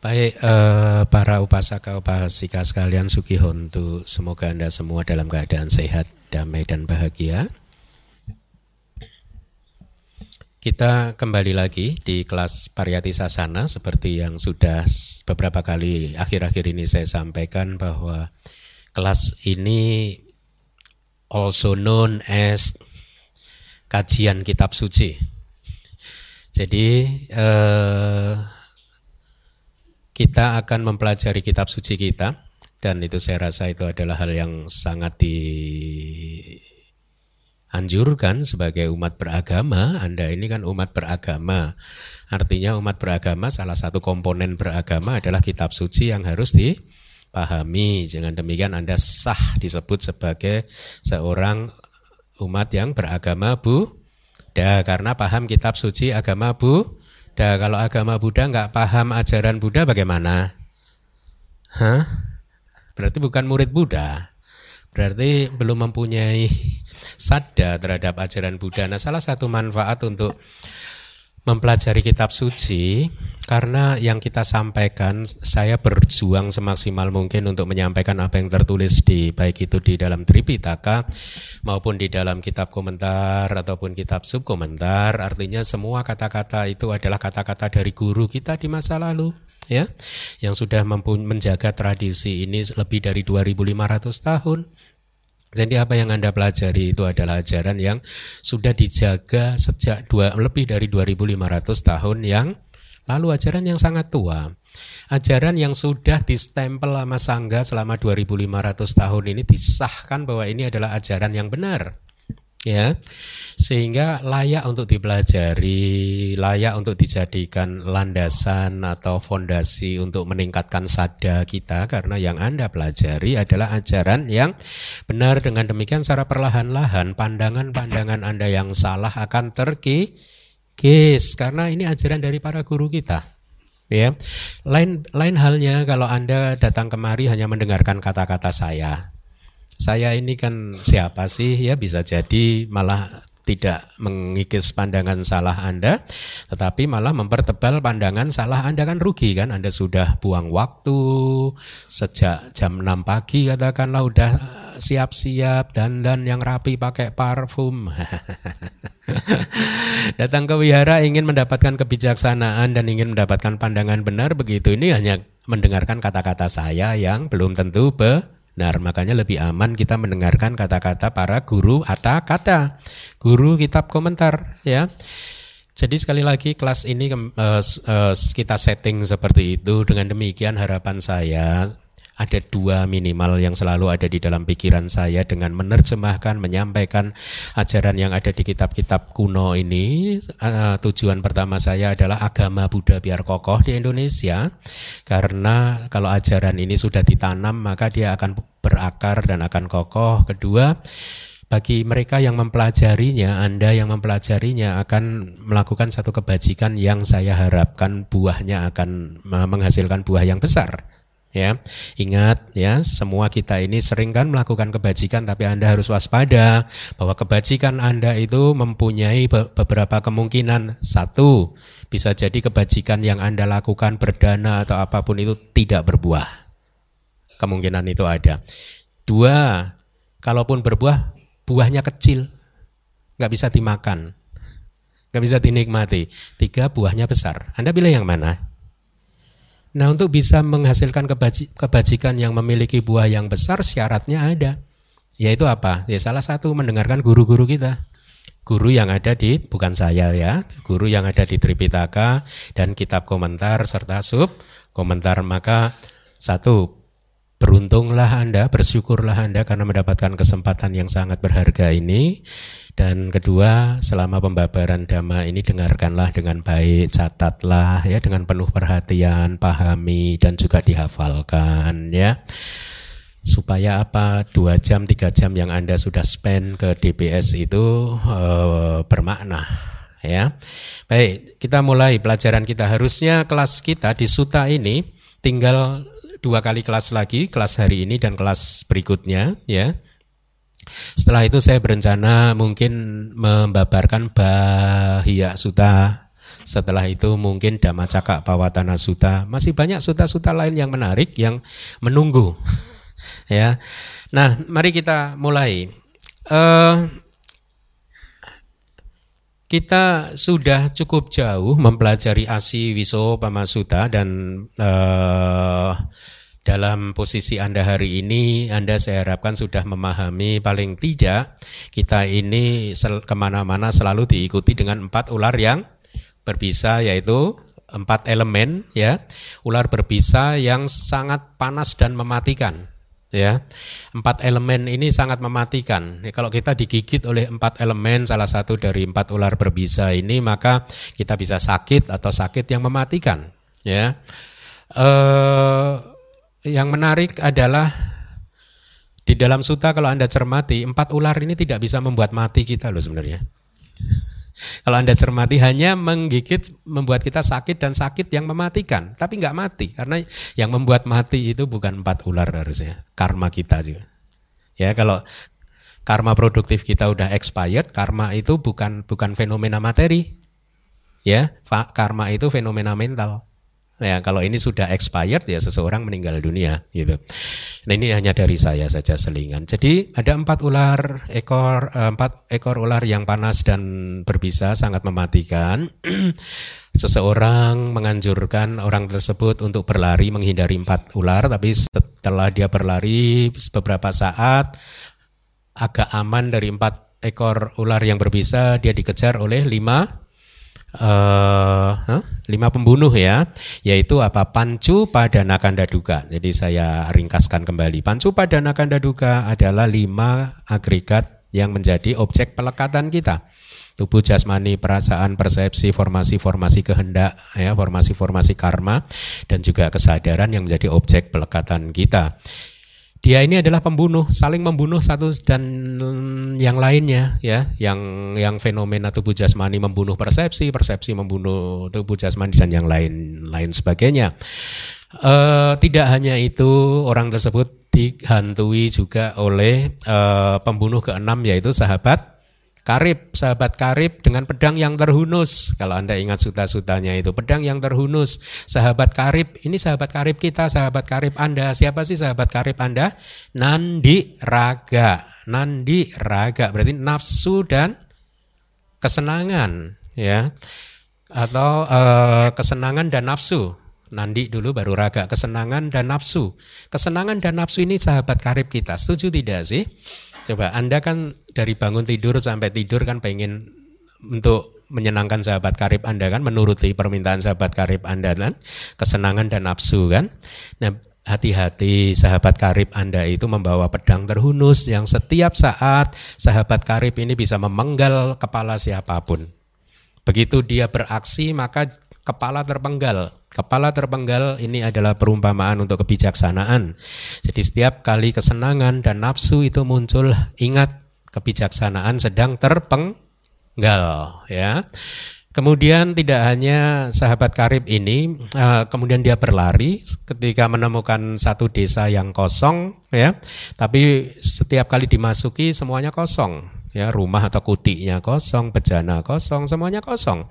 Baik eh, para upasaka upasika sekalian Suki Hontu, semoga Anda semua dalam keadaan sehat, damai dan bahagia. Kita kembali lagi di kelas Pariyati Sasana seperti yang sudah beberapa kali akhir-akhir ini saya sampaikan bahwa kelas ini also known as kajian kitab suci. Jadi eh, kita akan mempelajari kitab suci kita dan itu saya rasa itu adalah hal yang sangat dianjurkan sebagai umat beragama. Anda ini kan umat beragama. Artinya umat beragama salah satu komponen beragama adalah kitab suci yang harus dipahami. Jangan demikian Anda sah disebut sebagai seorang umat yang beragama Buddha karena paham kitab suci agama Bu Buddha. Kalau agama Buddha nggak paham ajaran Buddha bagaimana? Hah? Berarti bukan murid Buddha. Berarti belum mempunyai sadar terhadap ajaran Buddha. Nah, salah satu manfaat untuk mempelajari kitab suci karena yang kita sampaikan saya berjuang semaksimal mungkin untuk menyampaikan apa yang tertulis di baik itu di dalam Tripitaka maupun di dalam kitab komentar ataupun kitab subkomentar. Artinya semua kata-kata itu adalah kata-kata dari guru kita di masa lalu ya yang sudah menjaga tradisi ini lebih dari 2500 tahun jadi apa yang Anda pelajari itu adalah ajaran yang sudah dijaga sejak dua, lebih dari 2500 tahun yang lalu ajaran yang sangat tua. Ajaran yang sudah distempel sama Sangga selama 2500 tahun ini disahkan bahwa ini adalah ajaran yang benar ya. Sehingga layak untuk dipelajari, layak untuk dijadikan landasan atau fondasi untuk meningkatkan sada kita karena yang Anda pelajari adalah ajaran yang benar. Dengan demikian secara perlahan-lahan pandangan-pandangan Anda yang salah akan terkikis karena ini ajaran dari para guru kita. Ya. Lain lain halnya kalau anda datang kemari hanya mendengarkan kata-kata saya saya ini kan siapa sih? Ya bisa jadi malah tidak mengikis pandangan salah Anda, tetapi malah mempertebal pandangan salah Anda. Kan rugi kan? Anda sudah buang waktu sejak jam 6 pagi katakanlah udah siap-siap dan dan yang rapi pakai parfum. Datang ke wihara ingin mendapatkan kebijaksanaan dan ingin mendapatkan pandangan benar begitu. Ini hanya mendengarkan kata-kata saya yang belum tentu be benar. Makanya lebih aman kita mendengarkan kata-kata para guru atau kata guru kitab komentar ya. Jadi sekali lagi kelas ini uh, uh, kita setting seperti itu dengan demikian harapan saya ada dua minimal yang selalu ada di dalam pikiran saya dengan menerjemahkan, menyampaikan ajaran yang ada di kitab-kitab kuno ini. Uh, tujuan pertama saya adalah agama Buddha biar kokoh di Indonesia, karena kalau ajaran ini sudah ditanam maka dia akan berakar dan akan kokoh. Kedua, bagi mereka yang mempelajarinya, Anda yang mempelajarinya akan melakukan satu kebajikan yang saya harapkan buahnya akan menghasilkan buah yang besar ya. Ingat ya semua kita ini sering kan melakukan kebajikan tapi anda harus waspada bahwa kebajikan anda itu mempunyai beberapa kemungkinan. Satu bisa jadi kebajikan yang anda lakukan berdana atau apa pun itu tidak berbuah kemungkinan itu ada dua kalaupun berbuah buahnya kecil nggak bisa dimakan nggak bisa dinikmati tiga buahnya besar anda pilih yang mana Nah untuk bisa menghasilkan kebajikan yang memiliki buah yang besar syaratnya ada. Yaitu apa? Ya salah satu mendengarkan guru-guru kita. Guru yang ada di, bukan saya ya, guru yang ada di Tripitaka dan kitab komentar serta sub komentar. Maka satu, beruntunglah Anda, bersyukurlah Anda karena mendapatkan kesempatan yang sangat berharga ini. Dan kedua, selama pembabaran dhamma ini dengarkanlah dengan baik, catatlah ya dengan penuh perhatian, pahami dan juga dihafalkan ya. Supaya apa? Dua jam, tiga jam yang Anda sudah spend ke DPS itu e, bermakna ya. Baik, kita mulai pelajaran kita. Harusnya kelas kita di suta ini tinggal dua kali kelas lagi, kelas hari ini dan kelas berikutnya ya. Setelah itu saya berencana mungkin membabarkan Bahia Suta Setelah itu mungkin Dhammacakka Pawatana Sutta. Masih banyak suta-suta lain yang menarik yang menunggu. ya. Nah, mari kita mulai. Uh, kita sudah cukup jauh mempelajari Asi Wiso Pamasuta dan uh, dalam posisi Anda hari ini, Anda saya harapkan sudah memahami paling tidak kita ini sel, ke mana-mana selalu diikuti dengan empat ular yang berbisa yaitu empat elemen ya. Ular berbisa yang sangat panas dan mematikan ya. Empat elemen ini sangat mematikan. Ya, kalau kita digigit oleh empat elemen salah satu dari empat ular berbisa ini maka kita bisa sakit atau sakit yang mematikan. Ya. Eh, yang menarik adalah di dalam suta kalau Anda cermati, empat ular ini tidak bisa membuat mati kita loh sebenarnya. Kalau Anda cermati hanya menggigit membuat kita sakit dan sakit yang mematikan, tapi nggak mati karena yang membuat mati itu bukan empat ular harusnya, karma kita juga. Ya kalau karma produktif kita udah expired, karma itu bukan bukan fenomena materi. Ya, karma itu fenomena mental. Ya, kalau ini sudah expired ya seseorang meninggal dunia gitu. Nah ini hanya dari saya saja selingan. Jadi ada empat ular ekor eh, empat ekor ular yang panas dan berbisa sangat mematikan. Seseorang menganjurkan orang tersebut untuk berlari menghindari empat ular, tapi setelah dia berlari beberapa saat agak aman dari empat ekor ular yang berbisa, dia dikejar oleh lima uh, lima pembunuh ya, yaitu apa pancu pada nakanda duga. Jadi saya ringkaskan kembali. Pancu pada nakanda duga adalah lima agregat yang menjadi objek pelekatan kita. Tubuh jasmani, perasaan, persepsi, formasi-formasi kehendak, ya, formasi-formasi karma, dan juga kesadaran yang menjadi objek pelekatan kita dia ini adalah pembunuh, saling membunuh satu dan yang lainnya ya, yang yang fenomena tubuh jasmani membunuh persepsi, persepsi membunuh tubuh jasmani dan yang lain lain sebagainya. E, tidak hanya itu, orang tersebut dihantui juga oleh e, pembunuh keenam yaitu sahabat Karib, sahabat karib dengan pedang yang terhunus. Kalau Anda ingat suta-sutanya itu, pedang yang terhunus. Sahabat karib, ini sahabat karib kita, sahabat karib Anda. Siapa sih sahabat karib Anda? Nandi raga. Nandi raga, berarti nafsu dan kesenangan. ya Atau uh, kesenangan dan nafsu. Nandi dulu baru raga, kesenangan dan nafsu. Kesenangan dan nafsu ini sahabat karib kita. Setuju tidak sih? Coba Anda kan dari bangun tidur sampai tidur kan pengen untuk menyenangkan sahabat karib Anda kan menuruti permintaan sahabat karib Anda kan kesenangan dan nafsu kan. Nah, hati-hati sahabat karib Anda itu membawa pedang terhunus yang setiap saat sahabat karib ini bisa memenggal kepala siapa pun. Begitu dia beraksi maka kepala terpenggal. Kepala terpenggal ini adalah perumpamaan untuk kebijaksanaan. Jadi setiap kali kesenangan dan nafsu itu muncul, ingat kebijaksanaan sedang terpenggal ya. Kemudian tidak hanya sahabat karib ini, uh, kemudian dia berlari ketika menemukan satu desa yang kosong, ya. Tapi setiap kali dimasuki semuanya kosong, ya. Rumah atau kutinya kosong, bejana kosong, semuanya kosong.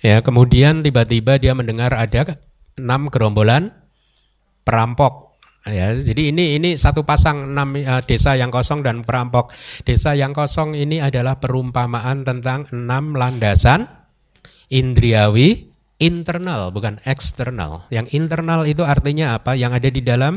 Ya, kemudian tiba-tiba dia mendengar ada enam gerombolan perampok. Ya, jadi ini ini satu pasang enam uh, desa yang kosong dan perampok. Desa yang kosong ini adalah perumpamaan tentang enam landasan indriawi internal bukan eksternal. Yang internal itu artinya apa? Yang ada di dalam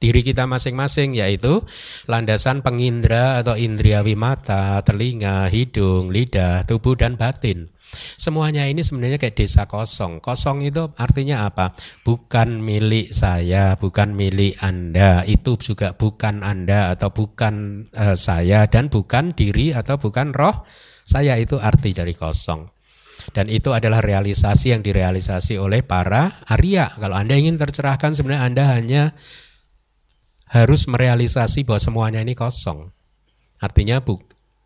diri kita masing-masing yaitu landasan pengindra atau indriawi mata, telinga, hidung, lidah, tubuh dan batin. Semuanya ini sebenarnya kayak desa kosong. Kosong itu artinya apa? Bukan milik saya, bukan milik Anda. Itu juga bukan Anda atau bukan uh, saya dan bukan diri atau bukan roh. Saya itu arti dari kosong. Dan itu adalah realisasi yang direalisasi oleh para Arya. Kalau Anda ingin tercerahkan sebenarnya Anda hanya harus merealisasi bahwa semuanya ini kosong. Artinya bu,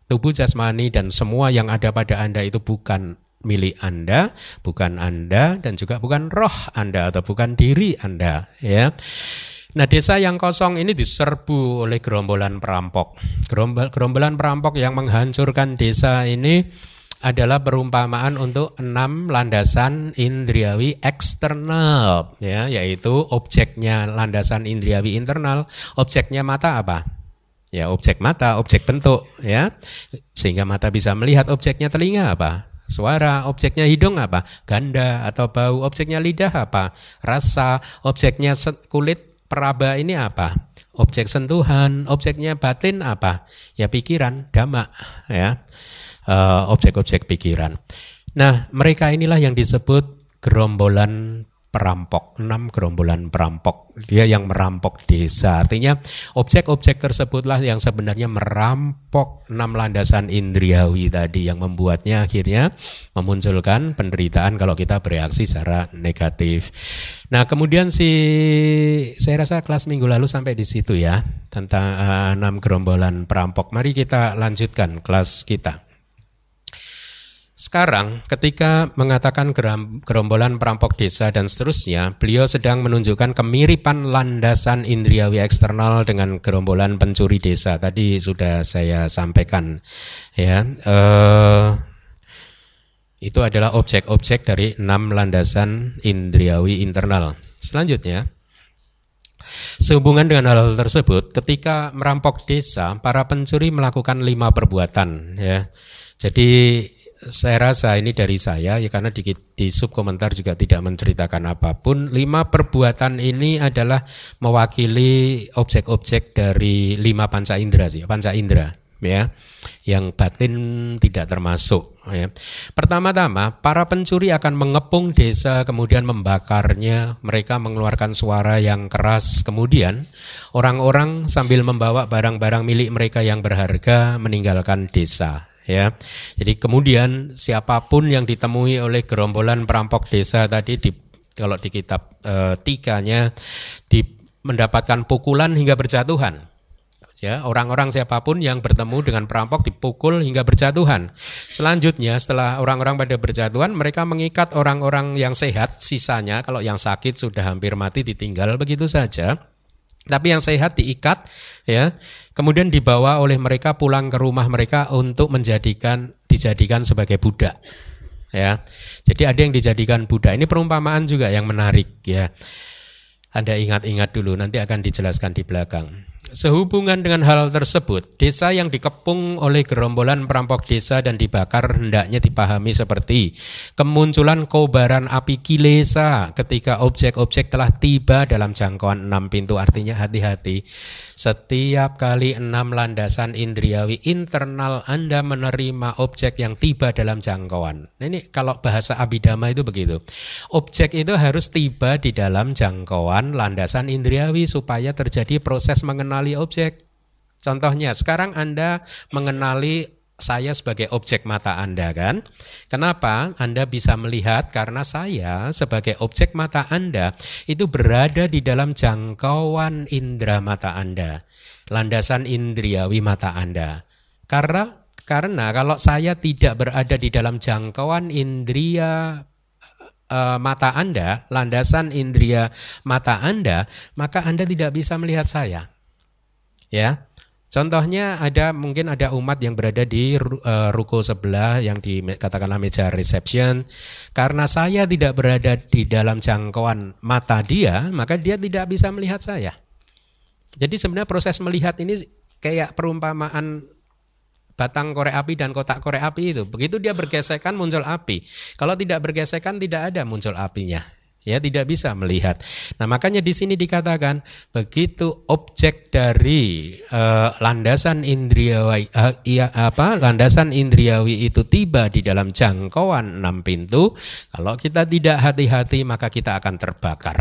tubuh jasmani dan semua yang ada pada Anda itu bukan milik Anda, bukan Anda dan juga bukan roh Anda atau bukan diri Anda, ya. Nah, desa yang kosong ini diserbu oleh gerombolan perampok. Gerombolan perampok yang menghancurkan desa ini adalah perumpamaan untuk enam landasan indriawi eksternal ya yaitu objeknya landasan indriawi internal objeknya mata apa ya objek mata objek bentuk ya. Sehingga mata bisa melihat objeknya telinga apa? Suara objeknya hidung apa? Ganda atau bau objeknya lidah apa? Rasa objeknya kulit peraba ini apa? Objek sentuhan objeknya batin apa? Ya pikiran dhamma ya. Eh, objek-objek pikiran. Nah, mereka inilah yang disebut gerombolan perampok, enam gerombolan perampok. Dia yang merampok desa. Artinya objek-objek tersebutlah yang sebenarnya merampok enam landasan indriawi tadi yang membuatnya akhirnya memunculkan penderitaan kalau kita bereaksi secara negatif. Nah, kemudian si saya rasa kelas minggu lalu sampai di situ ya tentang uh, enam gerombolan perampok. Mari kita lanjutkan kelas kita. Sekarang ketika mengatakan gerombolan perampok desa dan seterusnya, beliau sedang menunjukkan kemiripan landasan indriawi eksternal dengan gerombolan pencuri desa. Tadi sudah saya sampaikan, ya. Eh, itu adalah objek-objek dari enam landasan indriawi internal. Selanjutnya, Sehubungan dengan hal tersebut, ketika merampok desa, para pencuri melakukan lima perbuatan. Ya, jadi saya rasa ini dari saya ya karena di, di sub komentar juga tidak menceritakan apa pun. Lima perbuatan ini adalah mewakili objek-objek dari lima panca indera sih, panca indera ya, yang batin tidak termasuk. Ya. Pertama-tama, para pencuri akan mengepung desa, kemudian membakarnya. Mereka mengeluarkan suara yang keras. Kemudian, orang-orang sambil membawa barang-barang milik mereka yang berharga meninggalkan desa ya. Jadi kemudian siapa pun yang ditemui oleh gerombolan perampok desa tadi di kalau di kitab e, tikanya di mendapatkan pukulan hingga berjatuhan. Ya, orang-orang siapa pun yang bertemu dengan perampok dipukul hingga berjatuhan. Selanjutnya setelah orang-orang pada berjatuhan, mereka mengikat orang-orang yang sehat, sisanya kalau yang sakit sudah hampir mati ditinggal begitu saja. Tapi yang sehat diikat ya. Kemudian dibawa oleh mereka pulang ke rumah mereka untuk menjadikan dijadikan sebagai budak ya. Jadi ada yang dijadikan budak. Ini perumpamaan juga yang menarik ya. Anda ingat-ingat dulu nanti akan dijelaskan di belakang Sehubungan dengan hal tersebut, desa yang dikepung oleh gerombolan perampok desa dan dibakar hendaknya dipahami seperti kemunculan kobaran api kilesa ketika objek-objek telah tiba dalam jangkauan enam pintu. Artinya hati-hati, setiap kali enam landasan indriawi internal Anda menerima objek yang tiba dalam jangkauan. Ini kalau bahasa abidama itu begitu. Objek itu harus tiba di dalam jangkauan landasan indriawi supaya terjadi proses mengenal mengenali objek. Contohnya, sekarang Anda mengenali saya sebagai objek mata Anda kan? Kenapa Anda bisa melihat? Karena saya sebagai objek mata Anda itu berada di dalam jangkauan indera mata Anda, landasan indriawi mata Anda. Karena karena kalau saya tidak berada di dalam jangkauan indria uh, mata Anda, landasan indria mata Anda, maka Anda tidak bisa melihat saya. Ya. Contohnya ada mungkin ada umat yang berada di uh, ruko sebelah yang dikatakanlah meja reception. Karena saya tidak berada di dalam jangkauan mata dia, maka dia tidak bisa melihat saya. Jadi sebenarnya proses melihat ini kayak perumpamaan batang korek api dan kotak korek api itu. Begitu dia bergesekan muncul api. Kalau tidak bergesekan tidak ada muncul apinya ya tidak bisa melihat. Nah, makanya di sini dikatakan begitu objek dari uh, landasan indriawi uh, iya, apa landasan indriawi itu tiba di dalam jangkauan enam pintu, kalau kita tidak hati-hati maka kita akan terbakar.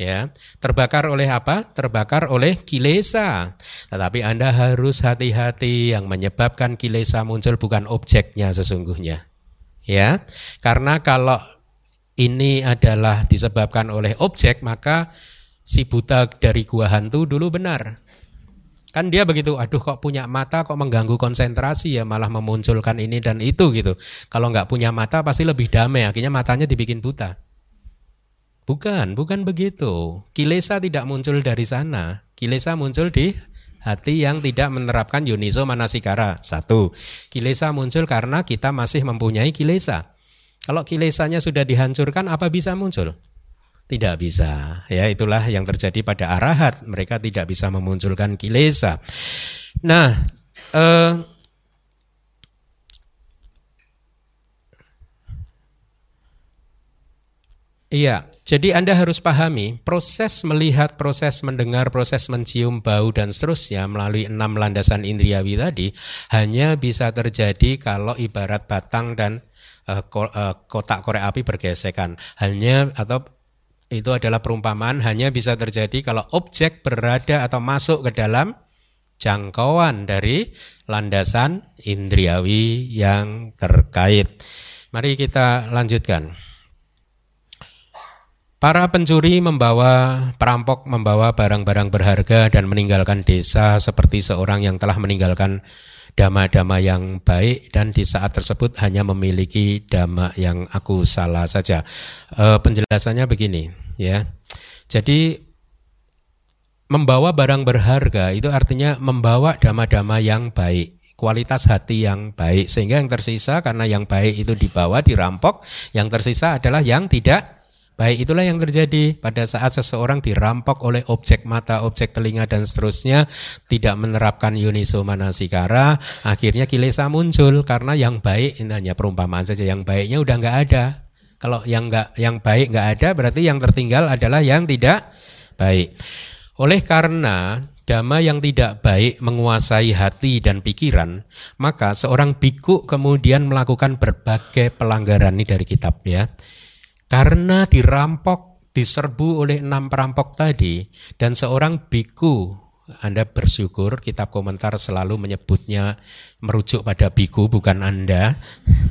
Ya, terbakar oleh apa? Terbakar oleh kilesa. Tetapi Anda harus hati-hati yang menyebabkan kilesa muncul bukan objeknya sesungguhnya. Ya, karena kalau ini adalah disebabkan oleh objek, maka si buta dari gua hantu dulu benar. Kan dia begitu, aduh kok punya mata kok mengganggu konsentrasi ya malah memunculkan ini dan itu gitu. Kalau nggak punya mata pasti lebih damai, akhirnya matanya dibikin buta. Bukan, bukan begitu. Kilesa tidak muncul dari sana. Kilesa muncul di hati yang tidak menerapkan yuniso manasikara. Satu, kilesa muncul karena kita masih mempunyai kilesa. Kalau kilesanya sudah dihancurkan, apa bisa muncul? Tidak bisa. Ya, itulah yang terjadi pada arahat. Mereka tidak bisa memunculkan kilesa. Nah, eh, Iya, jadi Anda harus pahami proses melihat, proses mendengar, proses mencium bau dan seterusnya melalui enam landasan indriawi tadi hanya bisa terjadi kalau ibarat batang dan uh, kotak korek api bergesekan. Hanya atau itu adalah perumpamaan hanya bisa terjadi kalau objek berada atau masuk ke dalam jangkauan dari landasan indriawi yang terkait. Mari kita lanjutkan. Para pencuri membawa, perampok membawa barang-barang berharga dan meninggalkan desa seperti seorang yang telah meninggalkan dama-dama yang baik dan di saat tersebut hanya memiliki dama yang aku salah saja. E, penjelasannya begini, ya. Jadi membawa barang berharga itu artinya membawa dama-dama yang baik kualitas hati yang baik sehingga yang tersisa karena yang baik itu dibawa dirampok yang tersisa adalah yang tidak Baik itulah yang terjadi pada saat seseorang dirampok oleh objek mata, objek telinga dan seterusnya tidak menerapkan yuniso manasikara, akhirnya kilesa muncul karena yang baik ini hanya perumpamaan saja, yang baiknya udah nggak ada. Kalau yang nggak yang baik nggak ada berarti yang tertinggal adalah yang tidak baik. Oleh karena dhamma yang tidak baik menguasai hati dan pikiran, maka seorang biku kemudian melakukan berbagai pelanggaran ini dari kitab ya karena dirampok, diserbu oleh enam perampok tadi, dan seorang biku, Anda bersyukur kitab komentar selalu menyebutnya merujuk pada biku bukan Anda.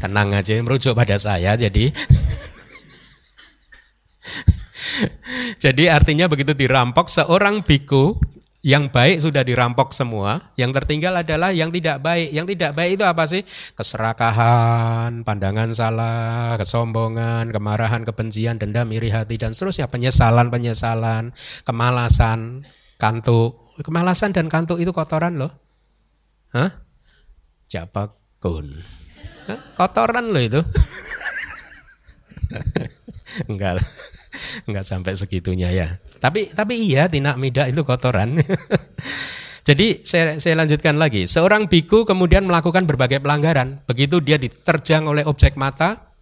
Tenang aja, merujuk pada saya jadi. jadi artinya begitu dirampok seorang biku yang baik sudah dirampok semua, yang tertinggal adalah yang tidak baik. Yang tidak baik itu apa sih? Keserakahan, pandangan salah, kesombongan, kemarahan, kebencian, dendam, iri hati dan seterusnya, penyesalan-penyesalan, kemalasan, kantuk. Kemalasan dan kantuk itu kotoran loh. Hah? Japakun. Kotoran loh itu. Enggak Enggak sampai segitunya ya. Tapi tapi iya tinak midak itu kotoran. Jadi saya, saya lanjutkan lagi. Seorang biku kemudian melakukan berbagai pelanggaran. Begitu dia diterjang oleh objek mata,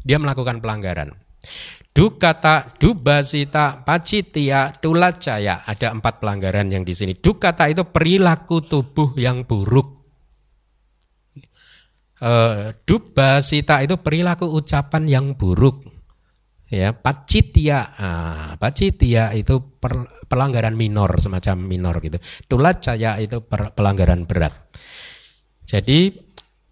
dia melakukan pelanggaran. Dukata, dubasita, pacitia, tulacaya. Ada empat pelanggaran yang di sini. Dukata itu perilaku tubuh yang buruk. E, dubasita itu perilaku ucapan yang buruk ya pacitia ah, pacitia itu per, pelanggaran minor semacam minor gitu. Tulacaya itu per, pelanggaran berat. Jadi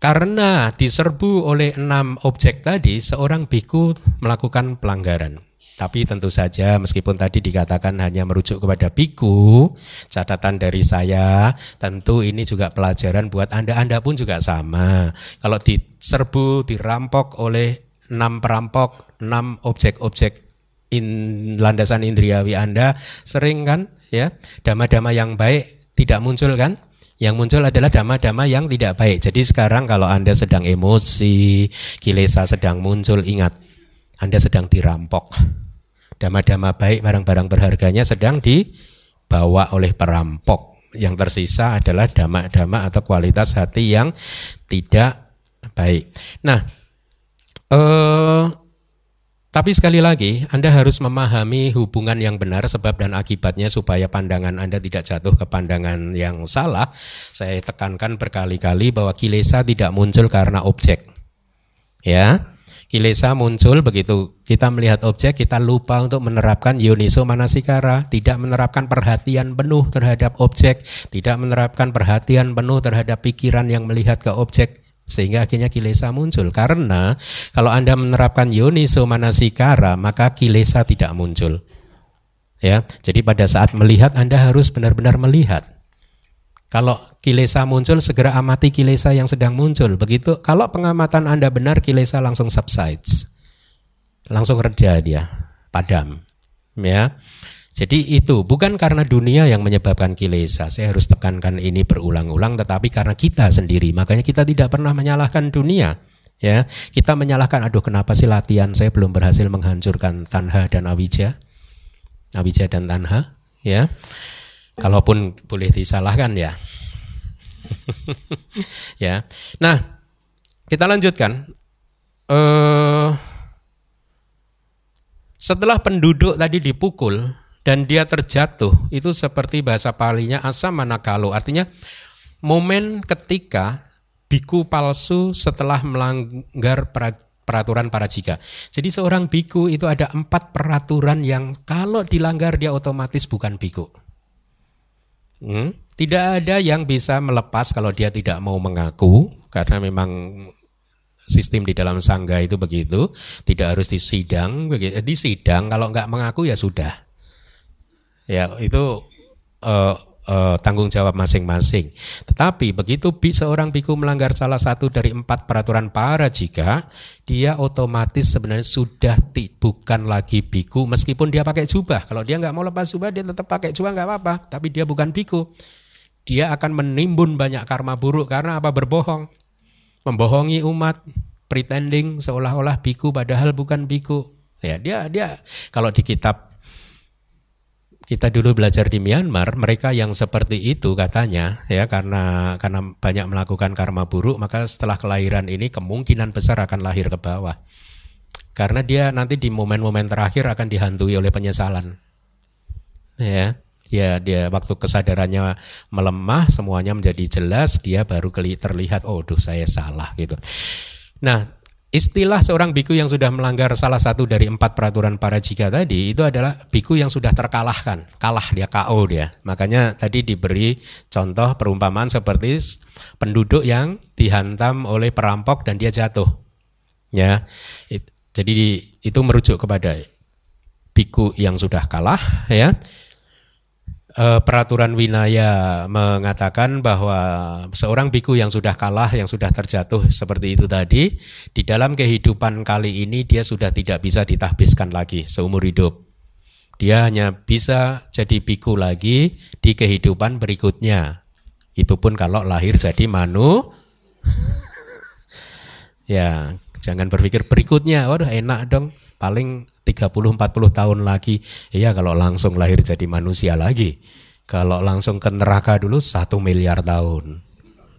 karena diserbu oleh enam objek tadi seorang biku melakukan pelanggaran. Tapi tentu saja meskipun tadi dikatakan hanya merujuk kepada biku catatan dari saya tentu ini juga pelajaran buat anda. Anda pun juga sama. Kalau diserbu dirampok oleh enam perampok, enam objek-objek in, landasan indriawi Anda sering kan ya dama-dama yang baik tidak muncul kan? Yang muncul adalah dama-dama yang tidak baik. Jadi sekarang kalau Anda sedang emosi, kilesa sedang muncul, ingat Anda sedang dirampok. Dama-dama baik, barang-barang berharganya sedang dibawa oleh perampok. Yang tersisa adalah dama-dama atau kualitas hati yang tidak baik. Nah, Uh, tapi sekali lagi, Anda harus memahami hubungan yang benar sebab dan akibatnya supaya pandangan Anda tidak jatuh ke pandangan yang salah. Saya tekankan berkali-kali bahwa kilesa tidak muncul karena objek. Ya, kilesa muncul begitu kita melihat objek, kita lupa untuk menerapkan yoniso manasikara, tidak menerapkan perhatian penuh terhadap objek, tidak menerapkan perhatian penuh terhadap pikiran yang melihat ke objek, sehingga akhirnya kilesa muncul karena kalau Anda menerapkan yoniso manasikara maka kilesa tidak muncul. Ya, jadi pada saat melihat Anda harus benar-benar melihat. Kalau kilesa muncul segera amati kilesa yang sedang muncul. Begitu kalau pengamatan Anda benar kilesa langsung subsides. Langsung reda dia, padam. Ya. Jadi itu bukan karena dunia yang menyebabkan kilesa. Saya harus tekankan ini berulang-ulang tetapi karena kita sendiri. Makanya kita tidak pernah menyalahkan dunia. Ya, kita menyalahkan aduh kenapa sih latihan saya belum berhasil menghancurkan tanha dan awija. Awija dan tanha, ya. Kalaupun boleh disalahkan ya. ya. Nah, kita lanjutkan. Uh, setelah penduduk tadi dipukul, dan dia terjatuh itu seperti bahasa palinya asa manakalo artinya momen ketika biku palsu setelah melanggar peraturan para jika. Jadi seorang biku itu ada empat peraturan yang kalau dilanggar dia otomatis bukan biku. Hmm? Tidak ada yang bisa melepas kalau dia tidak mau mengaku karena memang sistem di dalam sangga itu begitu, tidak harus disidang, di sidang kalau nggak mengaku ya sudah. Ya, itu uh, uh, tanggung jawab masing-masing. Tetapi begitu seorang biku melanggar salah satu dari empat peraturan para jika, dia otomatis sebenarnya sudah bukan lagi biku meskipun dia pakai jubah. Kalau dia nggak mau lepas jubah, dia tetap pakai jubah nggak apa-apa. Tapi dia bukan biku. Dia akan menimbun banyak karma buruk karena apa? Berbohong, membohongi umat, pretending seolah-olah biku padahal bukan biku. Ya, dia dia kalau di kitab kita dulu belajar di Myanmar, mereka yang seperti itu katanya ya karena karena banyak melakukan karma buruk, maka setelah kelahiran ini kemungkinan besar akan lahir ke bawah. Karena dia nanti di momen-momen terakhir akan dihantui oleh penyesalan. Ya, ya dia waktu kesadarannya melemah, semuanya menjadi jelas, dia baru terlihat oh, duh saya salah gitu. Nah, Istilah seorang biku yang sudah melanggar salah satu dari empat peraturan para jika tadi itu adalah biku yang sudah terkalahkan, kalah dia KO dia. Makanya tadi diberi contoh perumpamaan seperti penduduk yang dihantam oleh perampok dan dia jatuh. Ya, jadi itu merujuk kepada biku yang sudah kalah, ya peraturan winaya mengatakan bahwa seorang biku yang sudah kalah, yang sudah terjatuh seperti itu tadi, di dalam kehidupan kali ini dia sudah tidak bisa ditahbiskan lagi seumur hidup. Dia hanya bisa jadi biku lagi di kehidupan berikutnya. Itu pun kalau lahir jadi manu. ya, jangan berpikir berikutnya, waduh enak dong, paling 30-40 tahun lagi. Iya kalau langsung lahir jadi manusia lagi. Kalau langsung ke neraka dulu satu miliar tahun.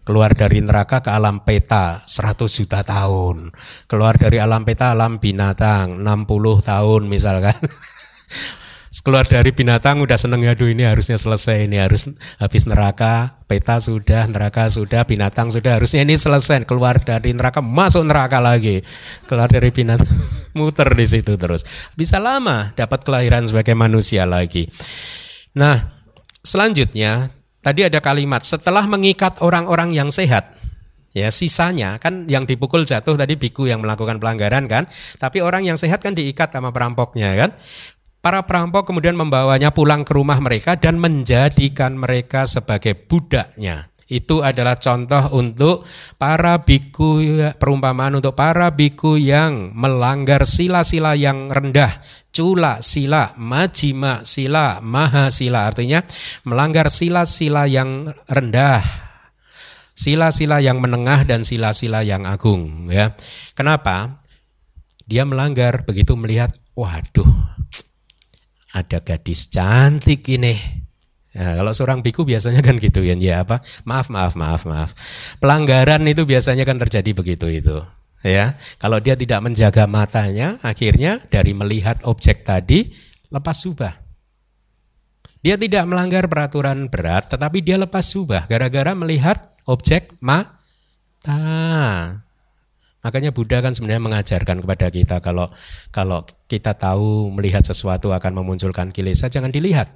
Keluar dari neraka ke alam peta 100 juta tahun. Keluar dari alam peta alam binatang 60 tahun misalkan. keluar dari binatang udah seneng aduh ini harusnya selesai ini harus habis neraka peta sudah neraka sudah binatang sudah harusnya ini selesai keluar dari neraka masuk neraka lagi. Keluar dari binatang muter di situ terus. Bisa lama dapat kelahiran sebagai manusia lagi. Nah selanjutnya tadi ada kalimat setelah mengikat orang-orang yang sehat Ya, sisanya kan yang dipukul jatuh tadi biku yang melakukan pelanggaran kan, tapi orang yang sehat kan diikat sama perampoknya kan. Para perampok kemudian membawanya pulang ke rumah mereka dan menjadikan mereka sebagai budaknya. Itu adalah contoh untuk para biku perumpamaan untuk para biku yang melanggar sila-sila yang rendah, cula sila, majima sila, maha sila artinya melanggar sila-sila yang rendah, sila-sila yang menengah dan sila-sila yang agung ya. Kenapa? Dia melanggar begitu melihat waduh ada gadis cantik ini. Ya, kalau seorang biku biasanya kan gitu ya, ya apa? Maaf, maaf, maaf, maaf. Pelanggaran itu biasanya kan terjadi begitu itu. Ya, kalau dia tidak menjaga matanya, akhirnya dari melihat objek tadi lepas subah. Dia tidak melanggar peraturan berat, tetapi dia lepas subah gara-gara melihat objek mata. Makanya Buddha kan sebenarnya mengajarkan kepada kita kalau kalau kita tahu melihat sesuatu akan memunculkan kilesa jangan dilihat.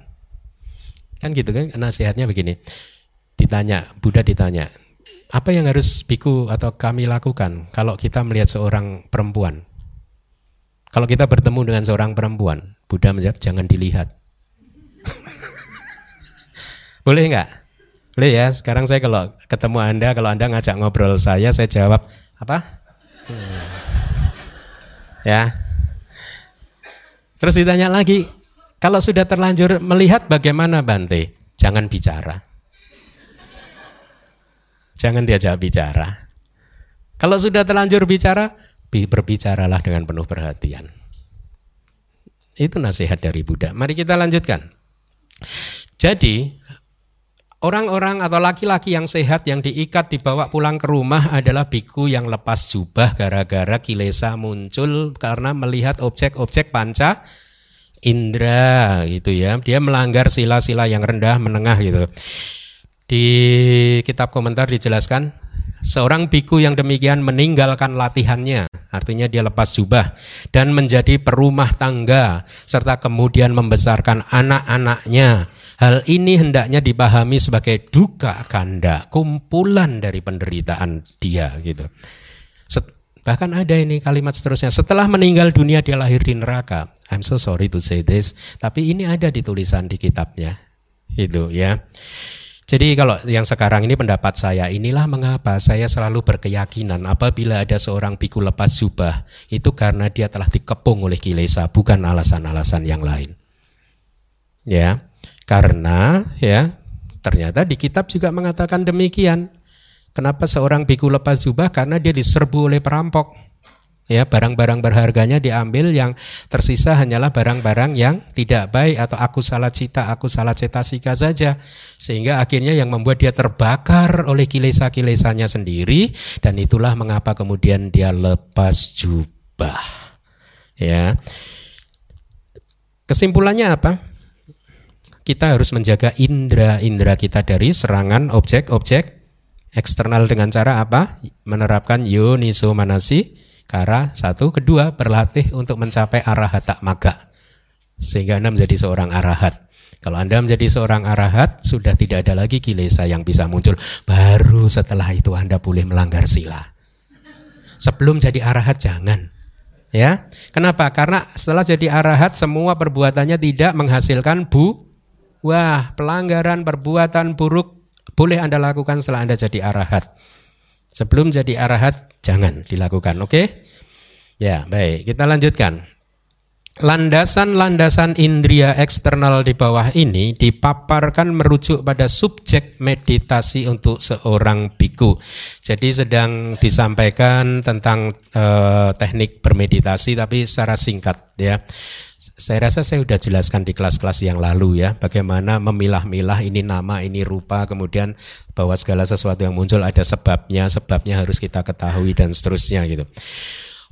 Kan gitu kan nasihatnya begini. Ditanya, Buddha ditanya, apa yang harus biku atau kami lakukan kalau kita melihat seorang perempuan? Kalau kita bertemu dengan seorang perempuan, Buddha menjawab jangan dilihat. Boleh enggak? Boleh ya. Sekarang saya kalau ketemu Anda, kalau Anda ngajak ngobrol saya, saya jawab apa? Ya. Terus ditanya lagi, Kalau sudah terlanjur melihat bagaimana Bante? Jangan bicara. Jangan diajak bicara. Kalau sudah terlanjur bicara, berbicaralah dengan penuh perhatian. Itu nasihat dari Buddha. Mari kita lanjutkan. Jadi, orang-orang atau laki-laki yang sehat yang diikat dibawa pulang ke rumah adalah biku yang lepas jubah gara-gara kilesa muncul karena melihat objek-objek panca indra gitu ya. Dia melanggar sila-sila yang rendah menengah gitu. Di kitab komentar dijelaskan seorang biku yang demikian meninggalkan latihannya, artinya dia lepas jubah dan menjadi perumah tangga serta kemudian membesarkan anak-anaknya. Hal ini hendaknya dipahami sebagai duka kanda, kumpulan dari penderitaan dia gitu. Bahkan ada ini kalimat seterusnya, setelah meninggal dunia dia lahir di neraka. I'm so sorry to say this, tapi ini ada di tulisan di kitabnya. Itu ya. Jadi kalau yang sekarang ini pendapat saya, inilah mengapa saya selalu berkeyakinan apabila ada seorang biku lepas jubah, itu karena dia telah dikepung oleh kilesa, bukan alasan-alasan yang lain. Ya, karena ya ternyata di kitab juga mengatakan demikian. Kenapa seorang biku lepas jubah? Karena dia diserbu oleh perampok. Ya, barang-barang berharganya diambil yang tersisa hanyalah barang-barang yang tidak baik atau aku salah cita, aku salah cetasika saja. Sehingga akhirnya yang membuat dia terbakar oleh kilesa-kilesanya sendiri dan itulah mengapa kemudian dia lepas jubah. Ya. Kesimpulannya apa? Kita harus menjaga indera-indera kita dari serangan objek-objek Eksternal dengan cara apa? Menerapkan yoniso manasi kara satu, kedua berlatih untuk mencapai arahat maga sehingga anda menjadi seorang arahat. Kalau anda menjadi seorang arahat sudah tidak ada lagi kilesa yang bisa muncul. Baru setelah itu anda boleh melanggar sila. Sebelum jadi arahat jangan. Ya, kenapa? Karena setelah jadi arahat semua perbuatannya tidak menghasilkan bu. Wah, pelanggaran perbuatan buruk boleh Anda lakukan setelah Anda jadi arahat. Sebelum jadi arahat jangan dilakukan, oke? Okay? Ya, baik. Kita lanjutkan. Landasan-landasan indria eksternal di bawah ini dipaparkan merujuk pada subjek meditasi untuk seorang biku. Jadi sedang disampaikan tentang eh, teknik bermeditasi tapi secara singkat ya. Saya rasa saya sudah jelaskan di kelas-kelas yang lalu ya, bagaimana memilah-milah ini nama, ini rupa, kemudian bahwa segala sesuatu yang muncul ada sebabnya, sebabnya harus kita ketahui dan seterusnya gitu.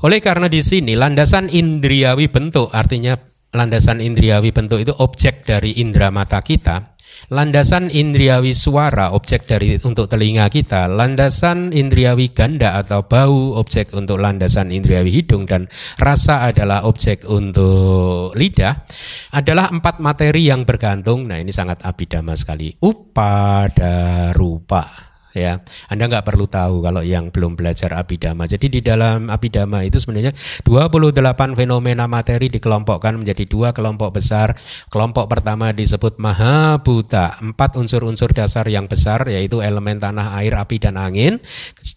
Oleh karena di sini landasan indriawi bentuk, artinya landasan indriawi bentuk itu objek dari indera mata kita, Landasan indriawi suara objek dari untuk telinga kita, landasan indriawi ganda atau bau objek untuk landasan indriawi hidung. Dan rasa adalah objek untuk lidah. Adalah empat materi yang bergantung. Nah, ini sangat abidama sekali. Upada rupa ya. Anda nggak perlu tahu kalau yang belum belajar abidama. Jadi di dalam abidama itu sebenarnya 28 fenomena materi dikelompokkan menjadi dua kelompok besar. Kelompok pertama disebut mahabuta, empat unsur-unsur dasar yang besar yaitu elemen tanah, air, api dan angin.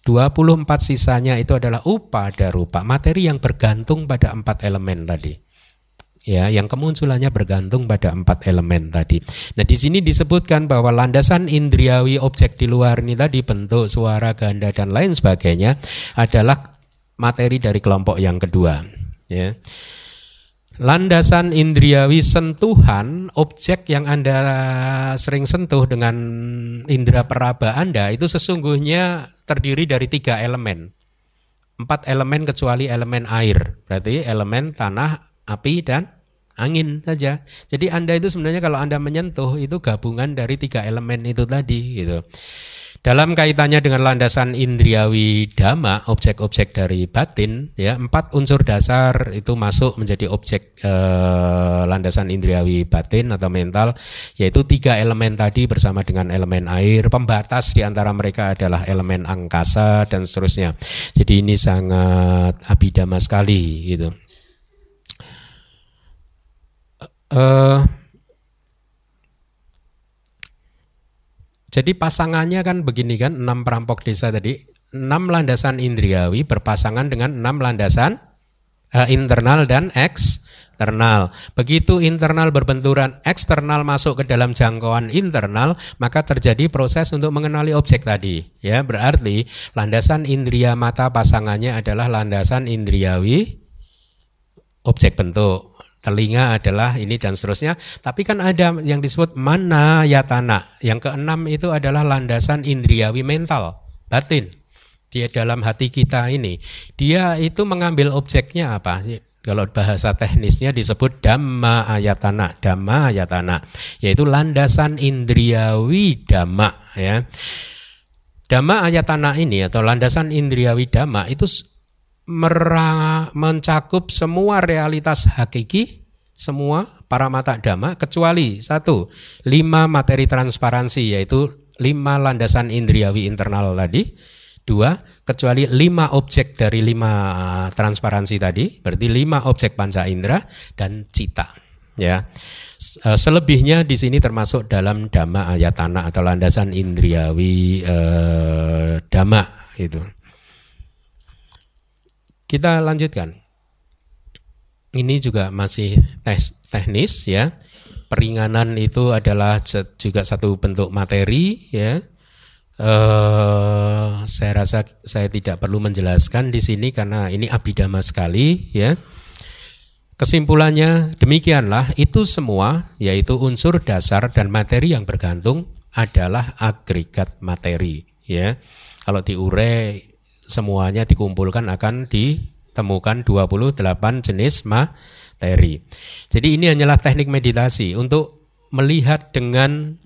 24 sisanya itu adalah upada rupa, materi yang bergantung pada empat elemen tadi ya yang kemunculannya bergantung pada empat elemen tadi. Nah di sini disebutkan bahwa landasan indriawi objek di luar ini tadi bentuk suara ganda dan lain sebagainya adalah materi dari kelompok yang kedua. Ya. Landasan indriawi sentuhan objek yang anda sering sentuh dengan indera peraba anda itu sesungguhnya terdiri dari tiga elemen. Empat elemen kecuali elemen air, berarti elemen tanah, api dan angin saja. Jadi Anda itu sebenarnya kalau Anda menyentuh itu gabungan dari tiga elemen itu tadi gitu. Dalam kaitannya dengan landasan indriawi dhamma, objek-objek dari batin, ya empat unsur dasar itu masuk menjadi objek eh, landasan indriawi batin atau mental, yaitu tiga elemen tadi bersama dengan elemen air. Pembatas di antara mereka adalah elemen angkasa dan seterusnya. Jadi ini sangat abidama sekali, gitu. Uh, jadi pasangannya kan begini kan, enam perampok desa tadi, enam landasan indriawi berpasangan dengan enam landasan uh, internal dan eksternal. Begitu internal berbenturan eksternal masuk ke dalam jangkauan internal, maka terjadi proses untuk mengenali objek tadi. Ya, berarti landasan indria mata pasangannya adalah landasan indriawi objek bentuk. Telinga adalah ini dan seterusnya. Tapi kan ada yang disebut mana yatana. Yang keenam itu adalah landasan indriawi mental, batin dia dalam hati kita ini, dia itu mengambil objeknya apa? Kalau bahasa teknisnya disebut dhamma ayatana, dhamma ayatana, yaitu landasan indriawi dhamma ya. Dhamma ayatana ini atau landasan indriawi dhamma itu mencakup semua realitas hakiki, semua para mata dhamma kecuali satu, lima materi transparansi yaitu lima landasan indriawi internal tadi. Dua kecuali lima objek dari lima transparansi tadi berarti lima objek panca indera dan cita ya. Eh, selebihnya di sini termasuk dalam dhamma ayatana atau landasan indriawi eh, dhamma itu kita lanjutkan ini juga masih tes, teknis ya peringanan itu adalah juga satu bentuk materi ya Uh, saya rasa saya tidak perlu menjelaskan di sini karena ini abidama sekali ya. Kesimpulannya demikianlah itu semua yaitu unsur dasar dan materi yang bergantung adalah agregat materi ya. Kalau diure semuanya dikumpulkan akan ditemukan 28 jenis materi. Jadi ini hanyalah teknik meditasi untuk melihat dengan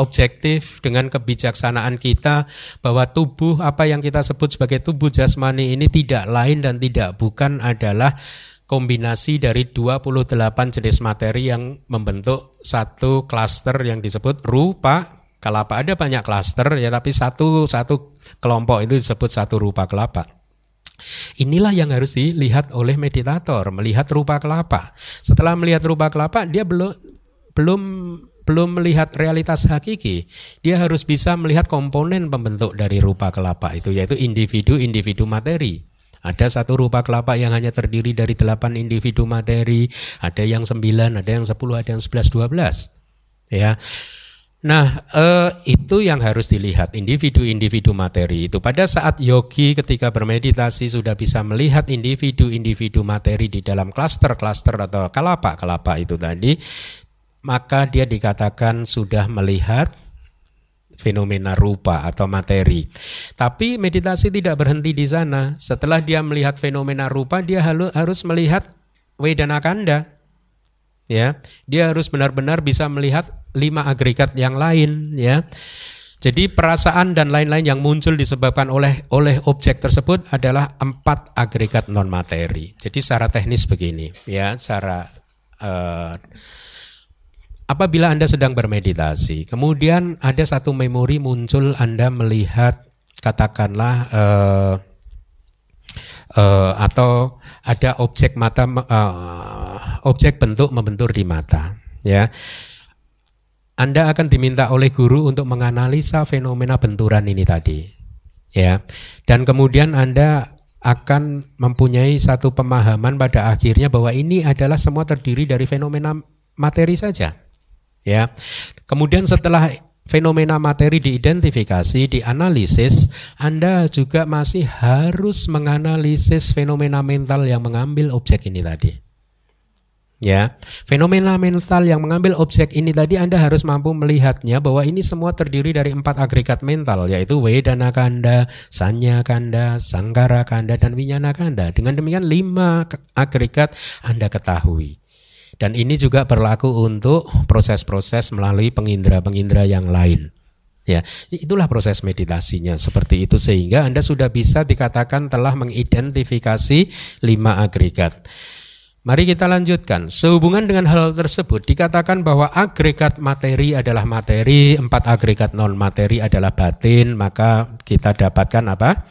objektif dengan kebijaksanaan kita bahwa tubuh apa yang kita sebut sebagai tubuh jasmani ini tidak lain dan tidak bukan adalah kombinasi dari 28 jenis materi yang membentuk satu klaster yang disebut rupa kelapa. Ada banyak klaster ya tapi satu satu kelompok itu disebut satu rupa kelapa. Inilah yang harus dilihat oleh meditator, melihat rupa kelapa. Setelah melihat rupa kelapa, dia belum belum belum melihat realitas hakiki, dia harus bisa melihat komponen pembentuk dari rupa kelapa itu yaitu individu-individu materi. Ada satu rupa kelapa yang hanya terdiri dari delapan individu materi, ada yang sembilan, ada yang sepuluh, ada yang sebelas, dua belas. Ya, Nah, eh, itu yang harus dilihat individu-individu materi itu. Pada saat yogi ketika bermeditasi sudah bisa melihat individu-individu materi di dalam klaster-klaster atau kelapa-kelapa itu tadi, maka dia dikatakan sudah melihat fenomena rupa atau materi. Tapi meditasi tidak berhenti di sana. Setelah dia melihat fenomena rupa, dia harus melihat wedana kanda. Ya, dia harus benar-benar bisa melihat lima agregat yang lain. Ya, jadi perasaan dan lain-lain yang muncul disebabkan oleh oleh objek tersebut adalah empat agregat non materi. Jadi secara teknis begini, ya, secara uh, Apabila Anda sedang bermeditasi, kemudian ada satu memori muncul Anda melihat katakanlah uh, uh, atau ada objek mata uh, objek bentuk membentur di mata, ya. Anda akan diminta oleh guru untuk menganalisa fenomena benturan ini tadi. Ya. Dan kemudian Anda akan mempunyai satu pemahaman pada akhirnya bahwa ini adalah semua terdiri dari fenomena materi saja ya. Kemudian setelah fenomena materi diidentifikasi, dianalisis, Anda juga masih harus menganalisis fenomena mental yang mengambil objek ini tadi. Ya, fenomena mental yang mengambil objek ini tadi Anda harus mampu melihatnya bahwa ini semua terdiri dari empat agregat mental yaitu Wedana Kanda, Sanya Kanda, Sangkara Kanda, dan Winyana Kanda. Dengan demikian lima agregat Anda ketahui. Dan ini juga berlaku untuk proses-proses melalui pengindra-pengindra yang lain. Ya, itulah proses meditasinya seperti itu sehingga Anda sudah bisa dikatakan telah mengidentifikasi lima agregat. Mari kita lanjutkan. Sehubungan dengan hal tersebut dikatakan bahwa agregat materi adalah materi, empat agregat non materi adalah batin, maka kita dapatkan apa?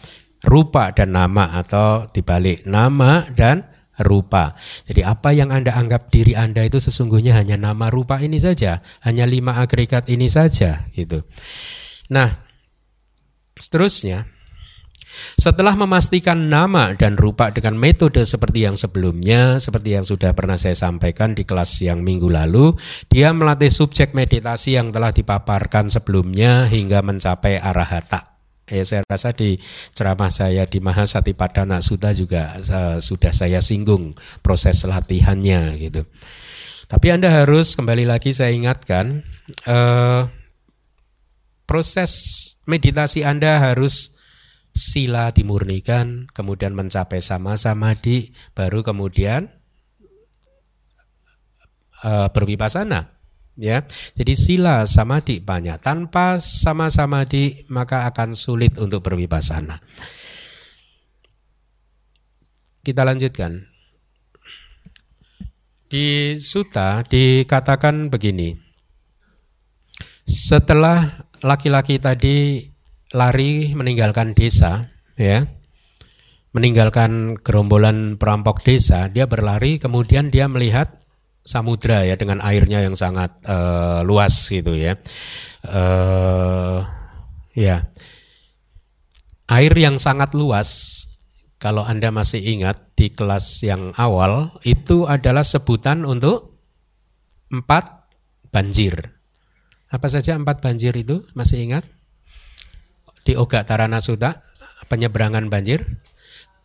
Rupa dan nama atau dibalik nama dan rupa. Jadi apa yang Anda anggap diri Anda itu sesungguhnya hanya nama rupa ini saja, hanya lima agregat ini saja gitu. Nah, seterusnya Setelah memastikan nama dan rupa dengan metode seperti yang sebelumnya, seperti yang sudah pernah saya sampaikan di kelas yang minggu lalu, dia melatih subjek meditasi yang telah dipaparkan sebelumnya hingga mencapai arahata. Ya, saya rasa di ceramah saya di Mahasatipadana Sutta juga uh, sudah saya singgung proses latihannya gitu. Tapi Anda harus kembali lagi saya ingatkan uh, proses meditasi Anda harus sila dimurnikan, kemudian mencapai sama-sama di, baru kemudian uh, berwipasana. Ya, jadi sila samadhi banyak. Tanpa sama samadhi maka akan sulit untuk berwipasana. Kita lanjutkan. Di suta dikatakan begini. Setelah laki-laki tadi lari meninggalkan desa, ya, meninggalkan gerombolan perampok desa, dia berlari, kemudian dia melihat samudra ya dengan airnya yang sangat uh, luas gitu ya, uh, ya, air yang sangat luas kalau Anda masih ingat di kelas yang awal itu adalah sebutan untuk empat banjir. Apa saja empat banjir itu masih ingat? Di Oga Tarana Sutta penyeberangan banjir.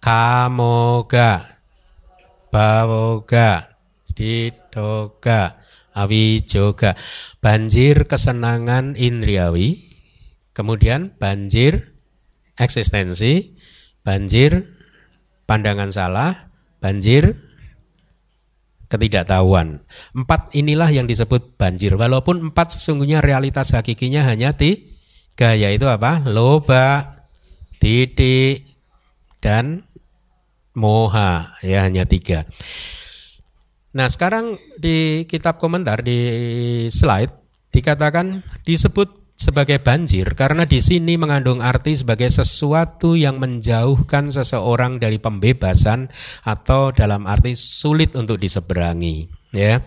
Kamoga, Bawoga, Didoga, Awijoga. Banjir kesenangan indriawi, kemudian banjir eksistensi, banjir pandangan salah, banjir, ketidaktahuan. Empat inilah yang disebut banjir. Walaupun empat sesungguhnya realitas hakikinya hanya tiga, yaitu apa? Loba, titik, dan moha. Ya hanya tiga. Nah sekarang di kitab komentar di slide dikatakan disebut sebagai banjir karena di sini mengandung arti sebagai sesuatu yang menjauhkan seseorang dari pembebasan atau dalam arti sulit untuk diseberangi ya.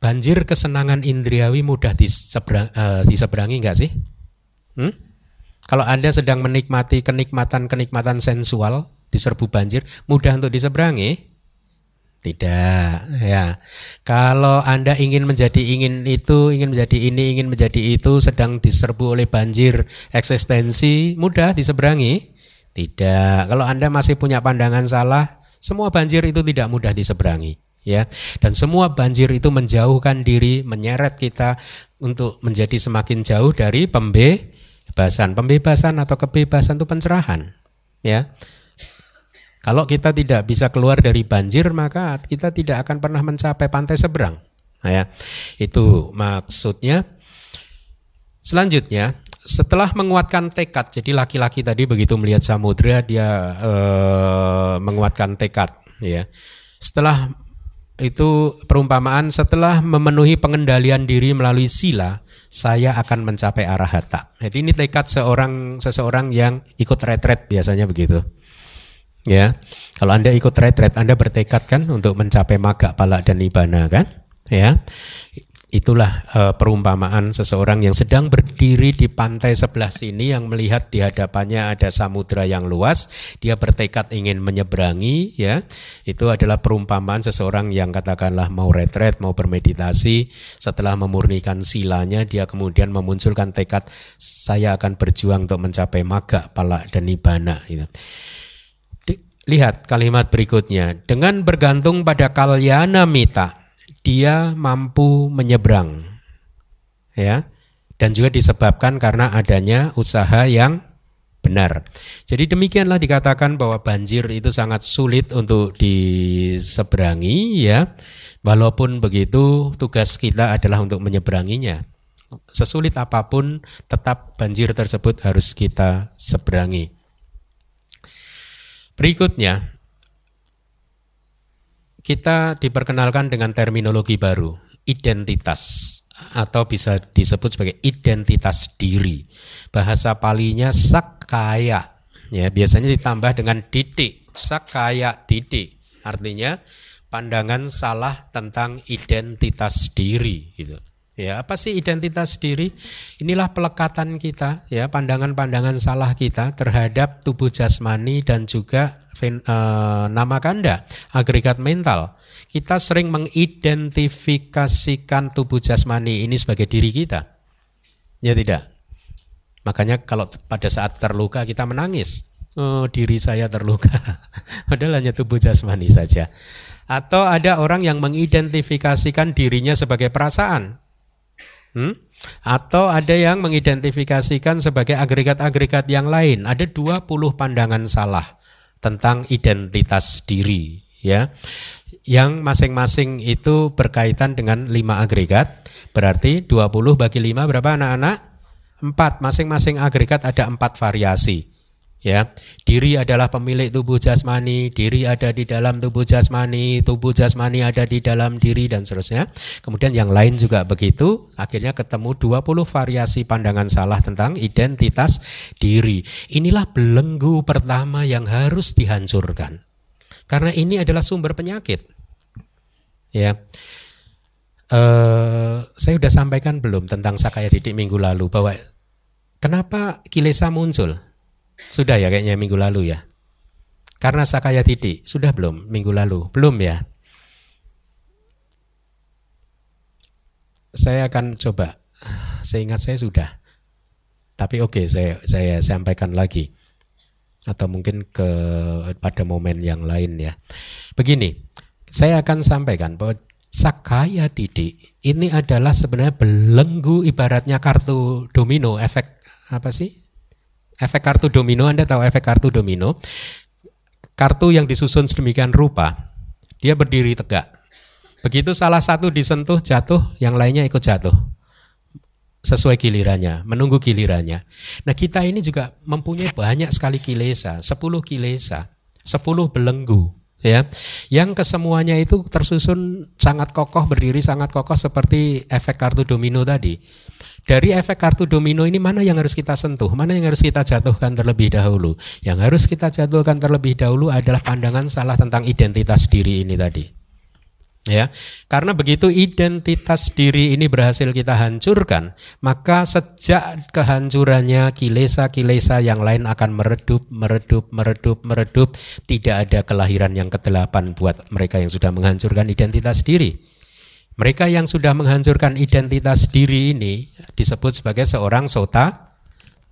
Banjir kesenangan indriawi mudah diseberang, uh, diseberangi enggak sih? Hmm? kalau anda sedang menikmati kenikmatan kenikmatan sensual diserbu banjir mudah untuk diseberangi tidak, ya. Kalau Anda ingin menjadi ingin itu, ingin menjadi ini, ingin menjadi itu, sedang diserbu oleh banjir eksistensi, mudah diseberangi? Tidak. Kalau Anda masih punya pandangan salah, semua banjir itu tidak mudah diseberangi, ya. Dan semua banjir itu menjauhkan diri, menyeret kita untuk menjadi semakin jauh dari pembebasan. Pembebasan atau kebebasan itu pencerahan, ya. Kalau kita tidak bisa keluar dari banjir, maka kita tidak akan pernah mencapai pantai seberang. Nah, ya, itu maksudnya. Selanjutnya, setelah menguatkan tekad, jadi laki-laki tadi begitu melihat samudra dia e, menguatkan tekad, ya. Setelah itu perumpamaan, setelah memenuhi pengendalian diri melalui sila, saya akan mencapai arahata. Jadi ini tekad seorang seseorang yang ikut retret biasanya begitu. Ya, kalau Anda ikut retret, Anda bertekad kan untuk mencapai maga, pala dan nibana kan? Ya, itulah uh, perumpamaan seseorang yang sedang berdiri di pantai sebelah sini yang melihat di hadapannya ada samudra yang luas, dia bertekad ingin menyeberangi, ya. Itu adalah perumpamaan seseorang yang katakanlah mau retret, mau bermeditasi, setelah memurnikan silanya, dia kemudian memunculkan tekad saya akan berjuang untuk mencapai maga, pala dan nibana. Gitu. Lihat kalimat berikutnya. Dengan bergantung pada kalyana mita, dia mampu menyeberang. Ya. Dan juga disebabkan karena adanya usaha yang benar. Jadi demikianlah dikatakan bahwa banjir itu sangat sulit untuk diseberangi ya. Walaupun begitu tugas kita adalah untuk menyeberanginya. Sesulit apa pun tetap banjir tersebut harus kita seberangi. Berikutnya, kita diperkenalkan dengan terminologi baru, identitas atau bisa disebut sebagai identitas diri. Bahasa palinya sakaya. Ya, biasanya ditambah dengan titik, sakaya titik. Artinya pandangan salah tentang identitas diri gitu. Ya, apa sih identitas diri? Inilah pelekatan kita, ya, pandangan-pandangan salah kita terhadap tubuh jasmani dan juga uh, nama kanda, agregat mental. Kita sering mengidentifikasikan tubuh jasmani ini sebagai diri kita. Ya tidak. Makanya kalau pada saat terluka kita menangis. Oh, diri saya terluka. Padahal hanya tubuh jasmani saja. Atau ada orang yang mengidentifikasikan dirinya sebagai perasaan. Hmm? Atau ada yang mengidentifikasikan sebagai agregat-agregat yang lain. Ada 20 pandangan salah tentang identitas diri, ya. Yang masing-masing itu berkaitan dengan lima agregat. Berarti 20 bagi 5 berapa anak-anak? 4. Masing-masing agregat ada empat variasi ya. Diri adalah pemilik tubuh jasmani diri ada di dalam tubuh jasmani tubuh jasmani ada di dalam diri dan seterusnya. Kemudian yang lain juga begitu. Akhirnya ketemu 20 variasi pandangan salah tentang identitas diri. Inilah belenggu pertama yang harus dihancurkan. Karena ini adalah sumber penyakit. Ya. Uh, saya sudah sampaikan belum tentang Sakaya Didik minggu lalu bahwa kenapa kilesa muncul? Sudah ya kayaknya minggu lalu ya. Karena Sakaya Titik, sudah belum minggu lalu? Belum ya? Saya akan coba. Seingat saya sudah. Tapi oke, okay, saya saya sampaikan lagi. Atau mungkin ke pada momen yang lain ya. Begini, saya akan sampaikan bahwa Sakaya Titik ini adalah sebenarnya belenggu ibaratnya kartu domino efek apa sih Efek kartu domino, Anda tahu efek kartu domino? Kartu yang disusun sedemikian rupa, dia berdiri tegak. Begitu salah satu disentuh jatuh, yang lainnya ikut jatuh. Sesuai gilirannya, menunggu gilirannya. Nah kita ini juga mempunyai banyak sekali kilesa, 10 kilesa, 10 belenggu ya yang kesemuanya itu tersusun sangat kokoh berdiri sangat kokoh seperti efek kartu domino tadi dari efek kartu domino ini mana yang harus kita sentuh, mana yang harus kita jatuhkan terlebih dahulu. Yang harus kita jatuhkan terlebih dahulu adalah pandangan salah tentang identitas diri ini tadi. Ya, karena begitu identitas diri ini berhasil kita hancurkan, maka sejak kehancurannya kilesa-kilesa yang lain akan meredup, meredup, meredup, meredup. Tidak ada kelahiran yang kedelapan buat mereka yang sudah menghancurkan identitas diri. Mereka yang sudah menghancurkan identitas diri ini disebut sebagai seorang sota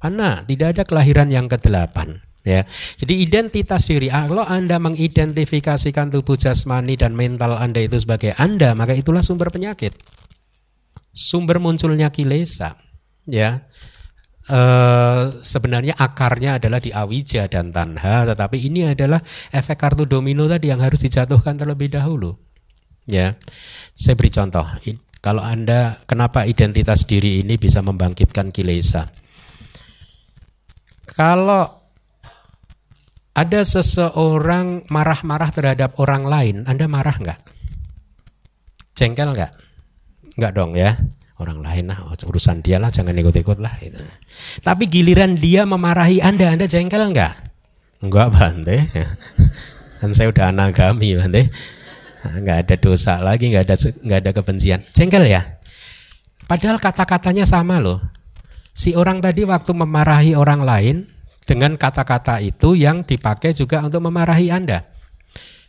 mana tidak ada kelahiran yang kedelapan ya. Jadi identitas diri kalau Anda mengidentifikasikan tubuh jasmani dan mental Anda itu sebagai Anda, maka itulah sumber penyakit. Sumber munculnya kilesa ya. E, sebenarnya akarnya adalah di awija dan tanha, tetapi ini adalah efek kartu domino tadi yang harus dijatuhkan terlebih dahulu. Ya. Saya beri contoh, kalau Anda kenapa identitas diri ini bisa membangkitkan kilesa? Kalau ada seseorang marah-marah terhadap orang lain, Anda marah nggak? Jengkel nggak? Nggak dong ya. Orang lain lah, urusan dia lah, jangan ikut-ikut lah. Gitu. Tapi giliran dia memarahi Anda, Anda jengkel nggak? Enggak, Bante. Kan saya udah anagami, Bante nggak ada dosa lagi, nggak ada nggak ada kebencian. Jengkel ya. Padahal kata-katanya sama loh. Si orang tadi waktu memarahi orang lain dengan kata-kata itu yang dipakai juga untuk memarahi Anda.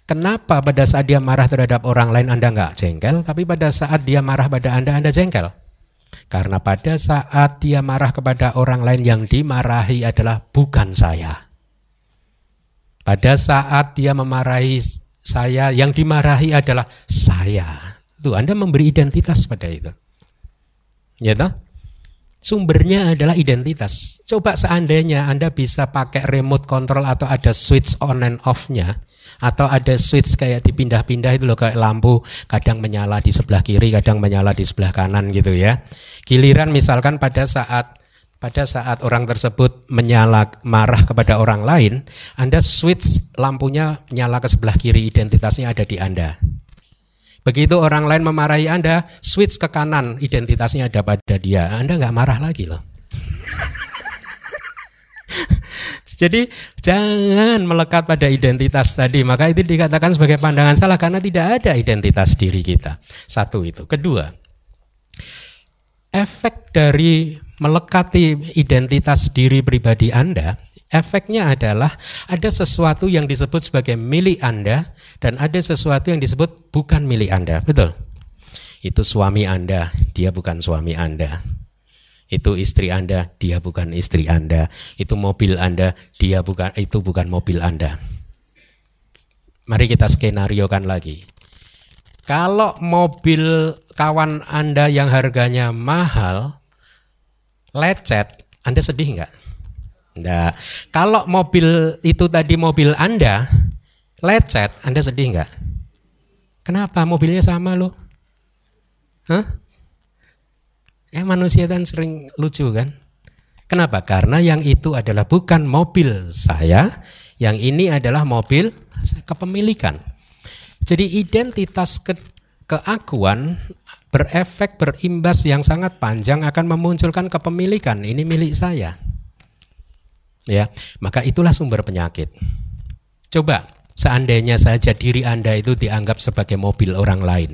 Kenapa pada saat dia marah terhadap orang lain Anda nggak jengkel, tapi pada saat dia marah pada Anda Anda jengkel? Karena pada saat dia marah kepada orang lain yang dimarahi adalah bukan saya. Pada saat dia memarahi saya, yang dimarahi adalah saya. Tuh, Anda memberi identitas pada itu. Ya toh? Sumbernya adalah identitas. Coba seandainya Anda bisa pakai remote control atau ada switch on and off-nya atau ada switch kayak dipindah-pindah itu loh kayak lampu kadang menyala di sebelah kiri, kadang menyala di sebelah kanan gitu ya. Giliran misalkan pada saat pada saat orang tersebut menyala marah kepada orang lain, Anda switch lampunya nyala ke sebelah kiri, identitasnya ada di Anda. Begitu orang lain memarahi Anda, switch ke kanan, identitasnya ada pada dia. Anda nggak marah lagi loh. Jadi jangan melekat pada identitas tadi. Maka itu dikatakan sebagai pandangan salah karena tidak ada identitas diri kita. Satu itu. Kedua, efek dari melekati identitas diri pribadi Anda, efeknya adalah ada sesuatu yang disebut sebagai milik Anda dan ada sesuatu yang disebut bukan milik Anda. Betul? Itu suami Anda, dia bukan suami Anda. Itu istri Anda, dia bukan istri Anda. Itu mobil Anda, dia bukan itu bukan mobil Anda. Mari kita skenario kan lagi. Kalau mobil kawan Anda yang harganya mahal, lecet, Anda sedih nggak? Enggak. Kalau mobil itu tadi mobil Anda, lecet, Anda sedih nggak? Kenapa? Mobilnya sama loh. Hah? Ya manusia kan sering lucu kan? Kenapa? Karena yang itu adalah bukan mobil saya, yang ini adalah mobil kepemilikan. Jadi identitas ke keakuan berefek berimbas yang sangat panjang akan memunculkan kepemilikan ini milik saya. Ya, maka itulah sumber penyakit. Coba seandainya saja diri Anda itu dianggap sebagai mobil orang lain.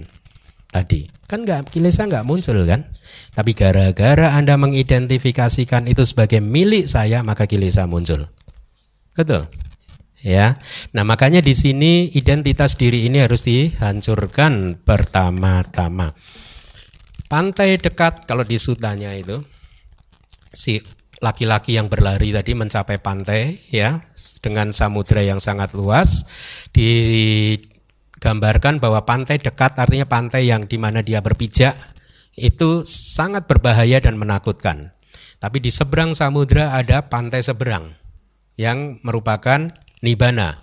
Tadi kan nggak kilesa nggak muncul kan? Tapi gara-gara Anda mengidentifikasikan itu sebagai milik saya, maka kilesa muncul. Betul ya. Nah, makanya di sini identitas diri ini harus dihancurkan pertama-tama. Pantai dekat kalau di sutanya itu si laki-laki yang berlari tadi mencapai pantai ya dengan samudera yang sangat luas digambarkan bahwa pantai dekat artinya pantai yang di mana dia berpijak itu sangat berbahaya dan menakutkan. Tapi di seberang samudera ada pantai seberang yang merupakan Nibana.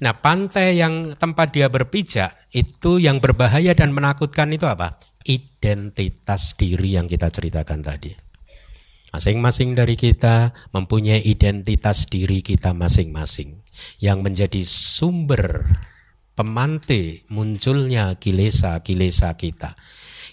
Nah, pantai yang tempat dia berpijak itu yang berbahaya dan menakutkan itu apa? Identitas diri yang kita ceritakan tadi. Masing-masing dari kita mempunyai identitas diri kita masing-masing yang menjadi sumber pemantik munculnya kilesa-kilesa kita.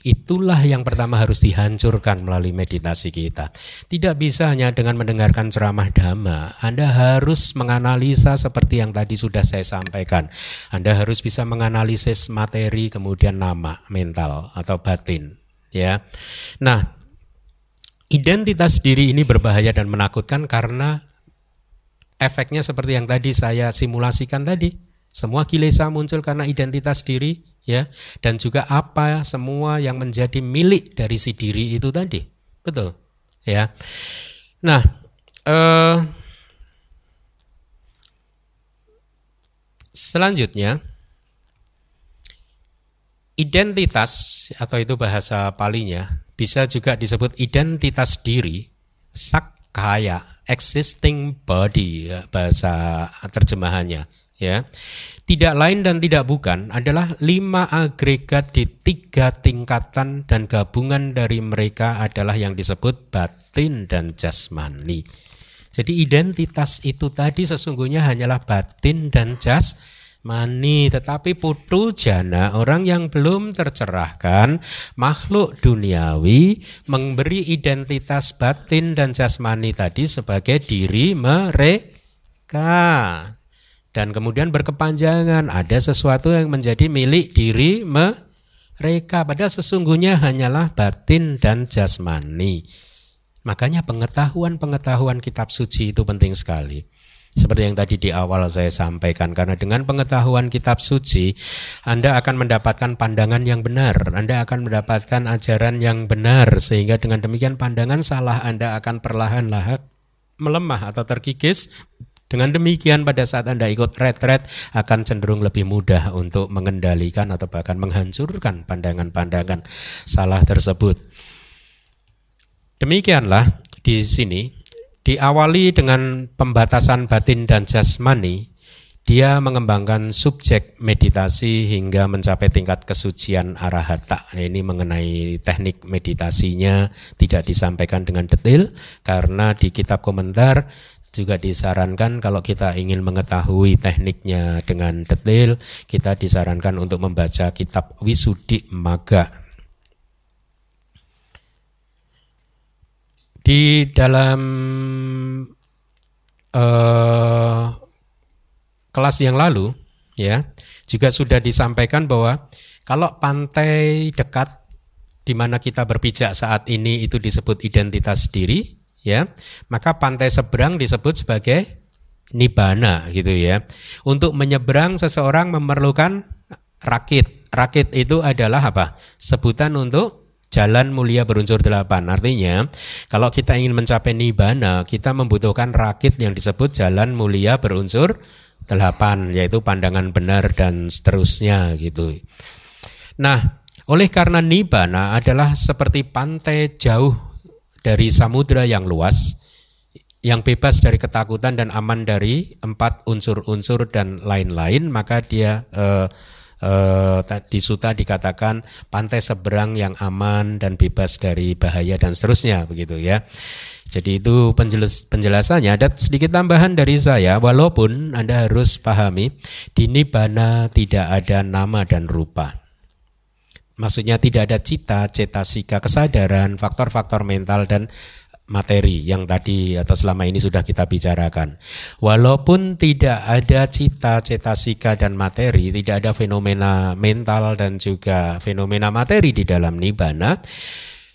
Itulah yang pertama harus dihancurkan melalui meditasi kita. Tidak bisa hanya dengan mendengarkan ceramah dhamma. Anda harus menganalisa seperti yang tadi sudah saya sampaikan. Anda harus bisa menganalisis materi kemudian nama, mental atau batin, ya. Nah, identitas diri ini berbahaya dan menakutkan karena efeknya seperti yang tadi saya simulasikan tadi. Semua kilesa muncul karena identitas diri ya. Dan juga apa semua yang menjadi milik dari si diri itu tadi. Betul ya. Nah eh, selanjutnya identitas atau itu bahasa palinya bisa juga disebut identitas diri sakaya existing body bahasa terjemahannya ya tidak lain dan tidak bukan adalah lima agregat di tiga tingkatan dan gabungan dari mereka adalah yang disebut batin dan jasmani. Jadi identitas itu tadi sesungguhnya hanyalah batin dan jasmani. Tetapi putu jana orang yang belum tercerahkan makhluk duniawi memberi identitas batin dan jasmani tadi sebagai diri mereka dan kemudian berkepanjangan ada sesuatu yang menjadi milik diri mereka padahal sesungguhnya hanyalah batin dan jasmani. Makanya pengetahuan-pengetahuan kitab suci itu penting sekali. Seperti yang tadi di awal saya sampaikan karena dengan pengetahuan kitab suci Anda akan mendapatkan pandangan yang benar, Anda akan mendapatkan ajaran yang benar sehingga dengan demikian pandangan salah Anda akan perlahan-lahan melemah atau terkikis dengan demikian pada saat Anda ikut retret akan cenderung lebih mudah untuk mengendalikan atau bahkan menghancurkan pandangan-pandangan salah tersebut. Demikianlah di sini diawali dengan pembatasan batin dan jasmani dia mengembangkan subjek meditasi hingga mencapai tingkat kesucian arahata. Ini mengenai teknik meditasinya tidak disampaikan dengan detail karena di kitab komentar juga disarankan kalau kita ingin mengetahui tekniknya dengan detail, kita disarankan untuk membaca kitab Wisudi Maga. Di dalam uh, kelas yang lalu, ya juga sudah disampaikan bahwa kalau pantai dekat di mana kita berpijak saat ini itu disebut identitas diri, ya, maka pantai seberang disebut sebagai nibana gitu ya. Untuk menyeberang seseorang memerlukan rakit. Rakit itu adalah apa? Sebutan untuk jalan mulia berunsur delapan. Artinya, kalau kita ingin mencapai nibana, kita membutuhkan rakit yang disebut jalan mulia berunsur delapan, yaitu pandangan benar dan seterusnya gitu. Nah, oleh karena Nibbana adalah seperti pantai jauh dari samudra yang luas, yang bebas dari ketakutan dan aman dari empat unsur-unsur dan lain-lain, maka dia eh, eh, di suta dikatakan pantai seberang yang aman dan bebas dari bahaya dan seterusnya begitu ya. Jadi itu penjelas, penjelasannya. Ada sedikit tambahan dari saya, walaupun Anda harus pahami di Nibbana tidak ada nama dan rupa. Maksudnya tidak ada cita, cetasika, kesadaran, faktor-faktor mental dan materi yang tadi atau selama ini sudah kita bicarakan. Walaupun tidak ada cita, cetasika dan materi, tidak ada fenomena mental dan juga fenomena materi di dalam nibbana,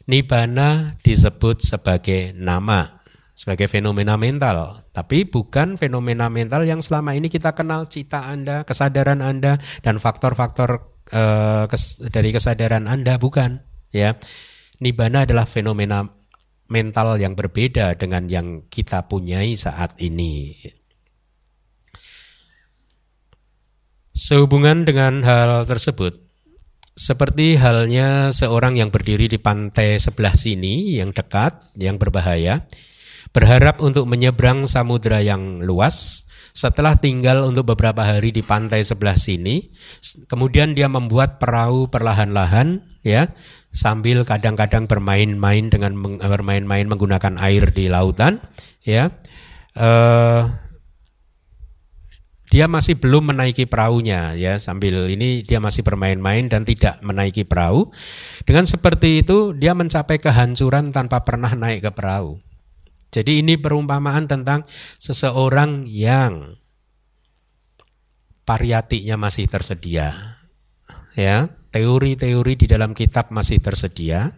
nibbana disebut sebagai nama, sebagai fenomena mental, tapi bukan fenomena mental yang selama ini kita kenal cita Anda, kesadaran Anda dan faktor-faktor Eh, kes, dari kesadaran Anda bukan ya. Nibbana adalah fenomena mental yang berbeda dengan yang kita punyai saat ini. Sehubungan dengan hal tersebut, seperti halnya seorang yang berdiri di pantai sebelah sini yang dekat, yang berbahaya, berharap untuk menyeberang samudera yang luas, setelah tinggal untuk beberapa hari di pantai sebelah sini, kemudian dia membuat perahu perlahan-lahan ya, sambil kadang-kadang bermain-main dengan bermain-main menggunakan air di lautan ya. Uh, dia masih belum menaiki perahunya ya sambil ini dia masih bermain-main dan tidak menaiki perahu dengan seperti itu dia mencapai kehancuran tanpa pernah naik ke perahu jadi ini perumpamaan tentang seseorang yang pariyatinya masih tersedia. Ya, teori-teori di dalam kitab masih tersedia.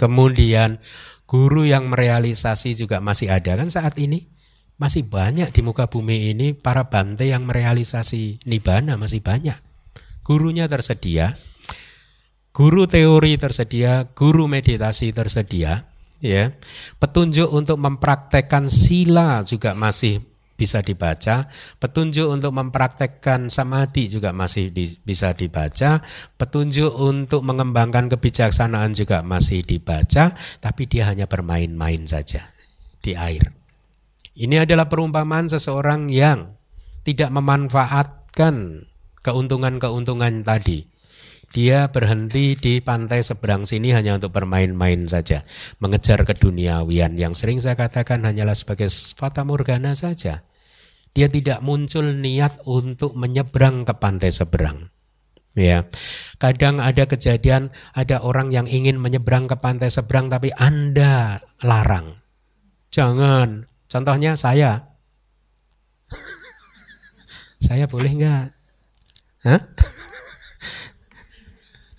Kemudian guru yang merealisasi juga masih ada kan saat ini. Masih banyak di muka bumi ini para bante yang merealisasi nibana masih banyak. Gurunya tersedia, guru teori tersedia, guru meditasi tersedia, ya. Petunjuk untuk mempraktekkan sila juga masih bisa dibaca, petunjuk untuk mempraktekkan samadhi juga masih di, bisa dibaca, petunjuk untuk mengembangkan kebijaksanaan juga masih dibaca, tapi dia hanya bermain-main saja di air. Ini adalah perumpamaan seseorang yang tidak memanfaatkan keuntungan-keuntungan tadi dia berhenti di pantai seberang sini hanya untuk bermain-main saja, mengejar keduniawian yang sering saya katakan hanyalah sebagai fata morgana saja. Dia tidak muncul niat untuk menyeberang ke pantai seberang. Ya, kadang ada kejadian ada orang yang ingin menyeberang ke pantai seberang tapi Anda larang. Jangan. Contohnya saya. saya boleh nggak? Hah?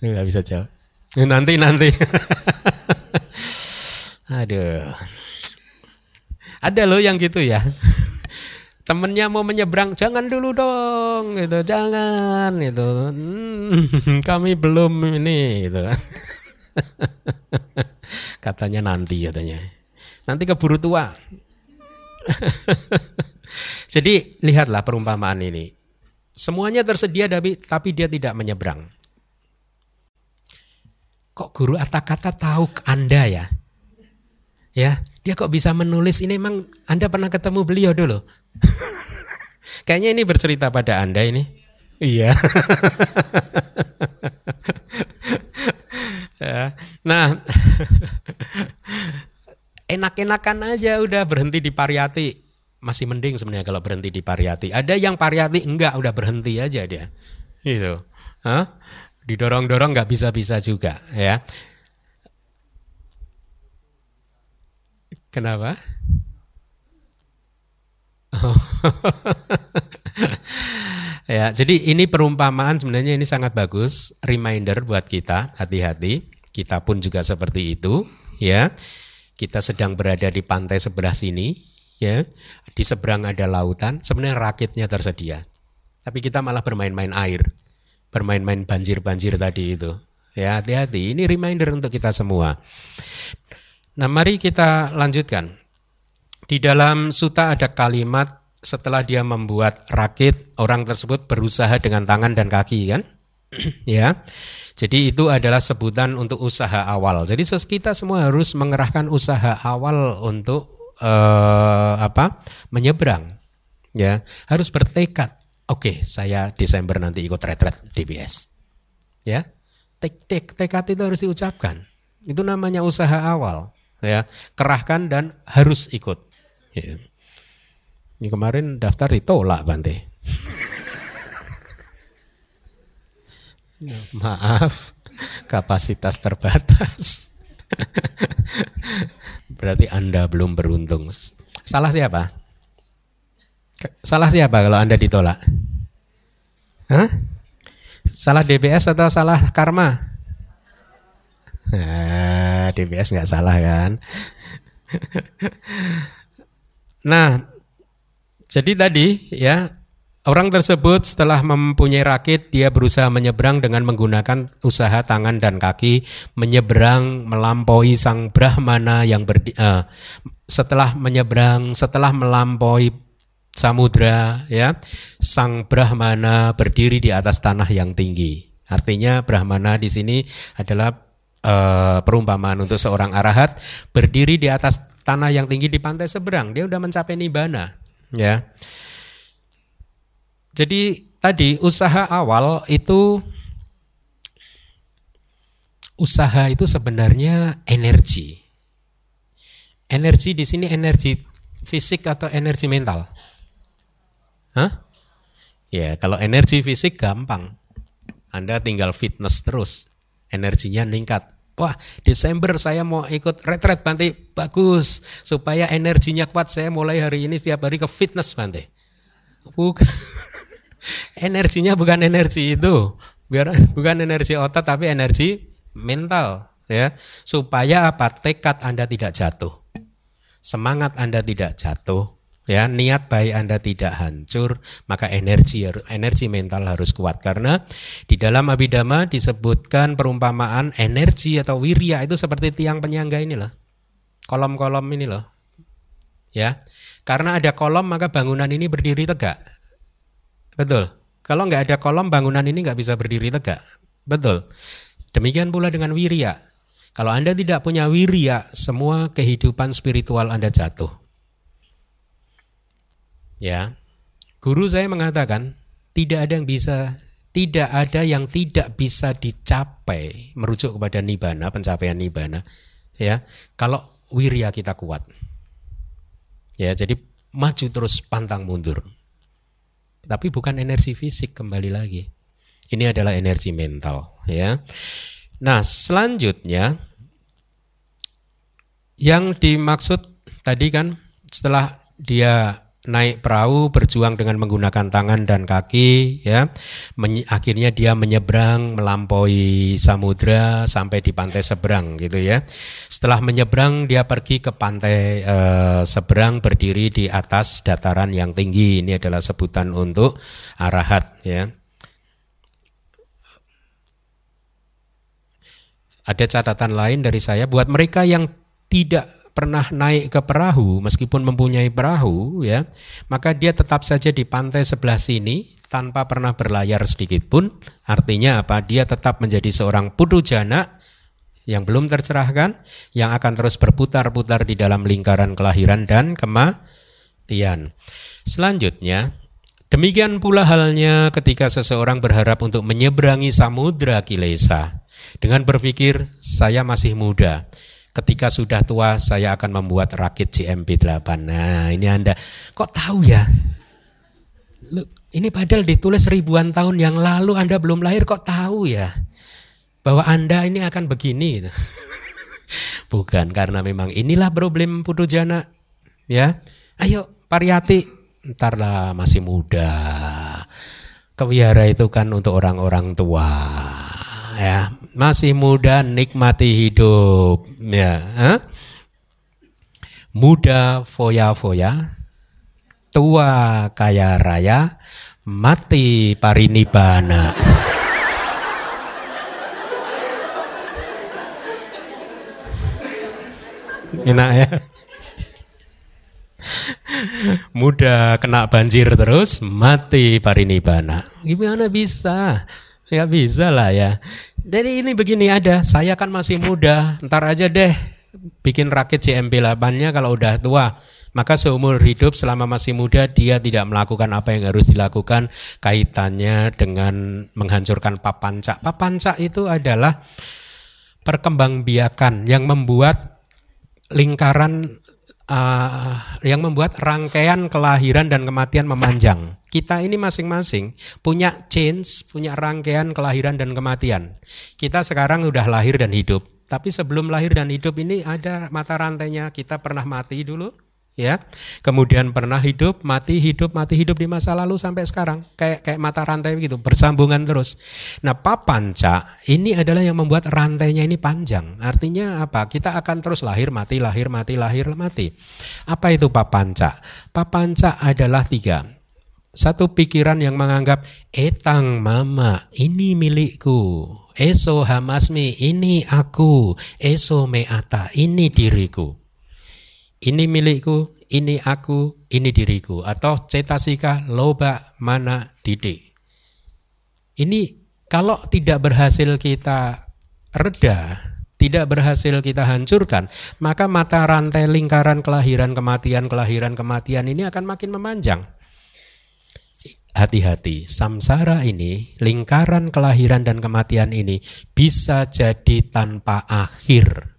Nggak bisa jawab. Nanti nanti. Aduh. Ada loh yang gitu ya. Temennya mau menyeberang, jangan dulu dong, gitu, jangan, itu. Hmm, kami belum ini, gitu. Katanya nanti katanya. Nanti keburu tua. Jadi lihatlah perumpamaan ini. Semuanya tersedia tapi, tapi dia tidak menyeberang. Kok guru kata-kata tahu Anda ya? Ya, dia kok bisa menulis ini emang Anda pernah ketemu beliau dulu? Kayaknya ini bercerita pada Anda ini. Iya. ya. Nah, enak-enakan aja udah berhenti di Pariyati. Masih mending sebenarnya kalau berhenti di Pariyati. Ada yang Pariyati enggak udah berhenti aja dia. Gitu. Hah? didorong-dorong nggak bisa-bisa juga ya. Kenapa? ya, jadi ini perumpamaan sebenarnya ini sangat bagus, reminder buat kita, hati-hati. Kita pun juga seperti itu, ya. Kita sedang berada di pantai sebelah sini, ya. Di seberang ada lautan, sebenarnya rakitnya tersedia. Tapi kita malah bermain-main air, bermain-main banjir-banjir tadi itu. Ya, hati-hati. Ini reminder untuk kita semua. Nah, mari kita lanjutkan. Di dalam suta ada kalimat setelah dia membuat rakit, orang tersebut berusaha dengan tangan dan kaki kan? ya. Jadi itu adalah sebutan untuk usaha awal. Jadi kita semua harus mengerahkan usaha awal untuk eh, apa? menyeberang. Ya, harus bertekad. Oke, saya Desember nanti ikut retret DBS. Ya. Tek, tek, tekad itu harus diucapkan. Itu namanya usaha awal. Ya, kerahkan dan harus ikut. Ya. Ini kemarin daftar ditolak Bante. Maaf, kapasitas terbatas. Berarti Anda belum beruntung. Salah siapa? Salah siapa kalau Anda ditolak? Hah? Salah DBS atau salah karma? Nah, DBS nggak salah kan? nah, jadi tadi ya Orang tersebut setelah mempunyai rakit, dia berusaha menyeberang dengan menggunakan usaha tangan dan kaki, menyeberang melampaui sang Brahmana yang berdi, uh, setelah menyeberang, setelah melampaui samudra, ya, sang Brahmana berdiri di atas tanah yang tinggi. Artinya Brahmana di sini adalah uh, perumpamaan untuk seorang arahat berdiri di atas tanah yang tinggi di pantai seberang. Dia sudah mencapai nibbana, ya. Jadi tadi usaha awal itu usaha itu sebenarnya energi. Energi di sini energi fisik atau energi mental? Hah? Ya, kalau energi fisik gampang. Anda tinggal fitness terus. Energinya meningkat. Wah, Desember saya mau ikut retret Bante. Bagus. Supaya energinya kuat, saya mulai hari ini setiap hari ke fitness Bante. Bukan. energinya bukan energi itu, biar bukan energi otot tapi energi mental ya. Supaya apa? Tekad Anda tidak jatuh. Semangat Anda tidak jatuh, ya niat baik Anda tidak hancur, maka energi energi mental harus kuat karena di dalam abidama disebutkan perumpamaan energi atau wirya itu seperti tiang penyangga ini loh. Kolom-kolom ini loh. Ya. Karena ada kolom maka bangunan ini berdiri tegak. Betul. Kalau nggak ada kolom bangunan ini nggak bisa berdiri tegak. Betul. Demikian pula dengan wirya. Kalau Anda tidak punya wirya, semua kehidupan spiritual Anda jatuh. Ya. Guru saya mengatakan, tidak ada yang bisa tidak ada yang tidak bisa dicapai merujuk kepada nibana, pencapaian nibana. Ya, kalau wirya kita kuat. Ya, jadi maju terus pantang mundur. Tapi bukan energi fisik kembali lagi. Ini adalah energi mental, ya. Nah, selanjutnya yang dimaksud tadi kan setelah dia naik perahu berjuang dengan menggunakan tangan dan kaki ya. Men, akhirnya dia menyeberang melampaui samudra sampai di pantai seberang gitu ya. Setelah menyeberang dia pergi ke pantai eh, seberang berdiri di atas dataran yang tinggi. Ini adalah sebutan untuk arahat ya. Ada catatan lain dari saya. Buat mereka yang tidak pernah naik ke perahu meskipun mempunyai perahu ya maka dia tetap saja di pantai sebelah sini tanpa pernah berlayar sedikit pun. Artinya apa? Dia tetap menjadi seorang pudujana yang belum tercerahkan yang akan terus berputar-putar di dalam lingkaran kelahiran dan kematian. Selanjutnya demikian pula halnya ketika seseorang berharap untuk menyeberangi samudra kilesa. Dengan berpikir saya masih muda ketika sudah tua saya akan membuat rakit GMP8. Nah ini Anda kok tahu ya? ini padahal ditulis ribuan tahun yang lalu Anda belum lahir kok tahu ya? Bahwa Anda ini akan begini. Bukan karena memang inilah problem putu jana. Ya, ayo Pariyati, entarlah masih muda. Kewihara itu kan untuk orang-orang tua. ya masih muda nikmati hidup. Ya huh? muda foya-foya tua kaya raya. Mati parinibana enak ya? Muda kena banjir terus. Mati parinibana gimana bisa? Ya bisa lah ya jadi ini begini ada saya kan masih muda ntar aja deh bikin rakit CMP 8 nya kalau udah tua maka seumur hidup selama masih muda dia tidak melakukan apa yang harus dilakukan kaitannya dengan menghancurkan papanca. Papanca itu adalah perkembangbiakan yang membuat lingkaran uh, yang membuat rangkaian kelahiran dan kematian memanjang. Kita ini masing-masing punya change, punya rangkaian kelahiran dan kematian. Kita sekarang udah lahir dan hidup. Tapi sebelum lahir dan hidup ini ada mata rantainya. Kita pernah mati dulu, ya. Kemudian pernah hidup mati hidup mati hidup di masa lalu sampai sekarang. Kayak kayak mata rantai begitu bersambungan terus. Nah papanca ini adalah yang membuat rantainya ini panjang. Artinya apa? Kita akan terus lahir mati lahir mati lahir mati. Apa itu papanca? Papanca adalah tiga. Satu pikiran yang menganggap etang mama ini milikku. Eso hamasmi ini aku. Eso meata ini diriku ini milikku, ini aku, ini diriku. Atau cetasika loba mana didik. Ini kalau tidak berhasil kita reda, tidak berhasil kita hancurkan, maka mata rantai lingkaran kelahiran, kematian, kelahiran, kematian ini akan makin memanjang. Hati-hati, samsara ini, lingkaran kelahiran dan kematian ini bisa jadi tanpa akhir.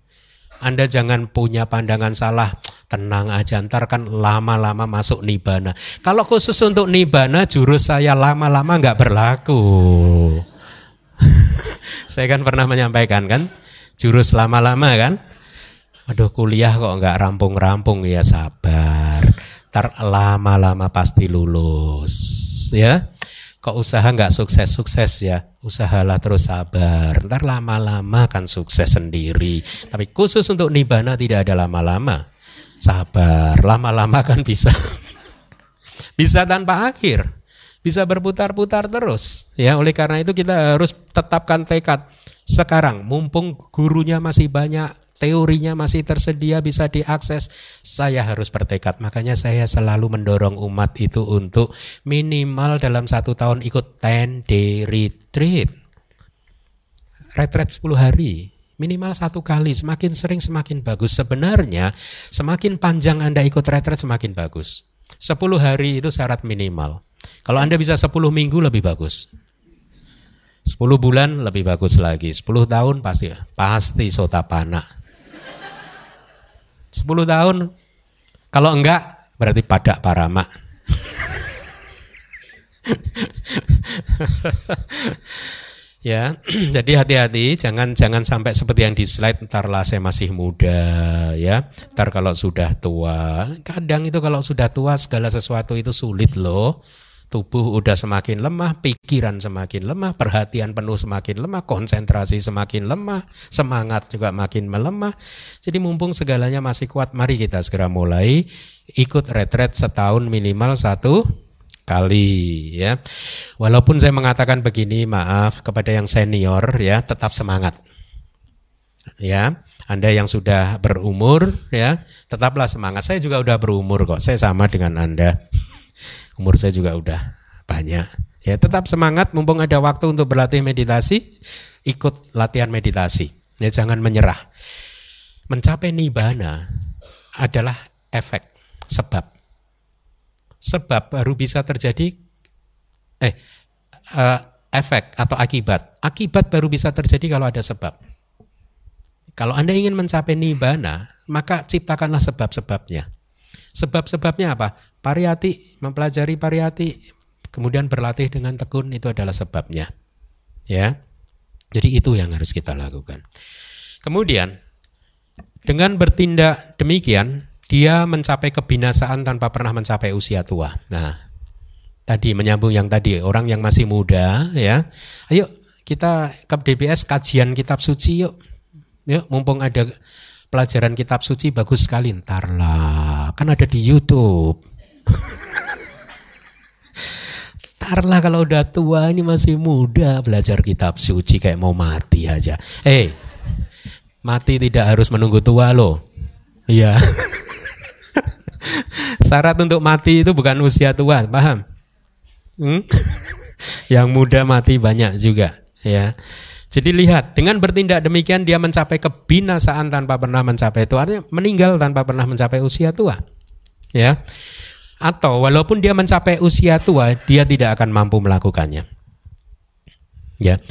Anda jangan punya pandangan salah, tenang aja ntar kan lama-lama masuk nibana. Kalau khusus untuk nibana jurus saya lama-lama nggak berlaku. saya kan pernah menyampaikan kan jurus lama-lama kan. Aduh kuliah kok nggak rampung-rampung ya sabar. Ntar lama-lama pasti lulus ya. Kok usaha nggak sukses-sukses ya, usahalah terus sabar. Ntar lama-lama kan sukses sendiri. Tapi khusus untuk nibana tidak ada lama-lama. Sabar, lama-lama kan bisa. bisa tanpa akhir. Bisa berputar-putar terus. Ya, oleh karena itu kita harus tetapkan tekad sekarang mumpung gurunya masih banyak, teorinya masih tersedia bisa diakses, saya harus bertekad. Makanya saya selalu mendorong umat itu untuk minimal dalam satu tahun ikut 10 day retreat. Retreat 10 hari, minimal satu kali, semakin sering semakin bagus. Sebenarnya semakin panjang Anda ikut retreat semakin bagus. 10 hari itu syarat minimal. Kalau Anda bisa 10 minggu lebih bagus. 10 bulan lebih bagus lagi. 10 tahun pasti pasti sotapana. 10 tahun kalau enggak berarti padak parama. ya jadi hati-hati jangan jangan sampai seperti yang di slide ntar lah saya masih muda ya. Ntar kalau sudah tua. Kadang itu kalau sudah tua segala sesuatu itu sulit loh. Tubuh udah semakin lemah pikiran semakin lemah perhatian penuh semakin lemah konsentrasi semakin lemah semangat juga makin melemah. Jadi mumpung segalanya masih kuat mari kita segera mulai. Ikut retret setahun minimal satu kali ya. Walaupun saya mengatakan begini, maaf kepada yang senior ya, tetap semangat. Ya, Anda yang sudah berumur ya, tetaplah semangat. Saya juga udah berumur kok. Saya sama dengan Anda. Umur saya juga udah banyak. Ya, tetap semangat mumpung ada waktu untuk berlatih meditasi, ikut latihan meditasi. Ya, jangan menyerah. Mencapai nibana adalah efek sebab sebab baru bisa terjadi eh uh, efek atau akibat. Akibat baru bisa terjadi kalau ada sebab. Kalau Anda ingin mencapai nibbana, maka ciptakanlah sebab-sebabnya. Sebab-sebabnya apa? Pariyati, mempelajari pariyati, kemudian berlatih dengan tekun itu adalah sebabnya. Ya. Jadi itu yang harus kita lakukan. Kemudian dengan bertindak demikian, dia mencapai kebinasaan tanpa pernah mencapai usia tua. Nah, tadi menyambung yang tadi orang yang masih muda ya. Ayo kita ke DBS kajian kitab suci yuk. Yuk, mumpung ada pelajaran kitab suci bagus sekali. Ntar lah, kan ada di YouTube. Ntar lah kalau udah tua ini masih muda belajar kitab suci kayak mau mati aja. Eh, hey, mati tidak harus menunggu tua loh. Iya. Syarat untuk mati itu bukan usia tua, paham? Hmm? Yang muda mati banyak juga, ya. Jadi lihat, dengan bertindak demikian dia mencapai kebinasaan tanpa pernah mencapai itu, artinya meninggal tanpa pernah mencapai usia tua. Ya. Atau walaupun dia mencapai usia tua, dia tidak akan mampu melakukannya. Ya.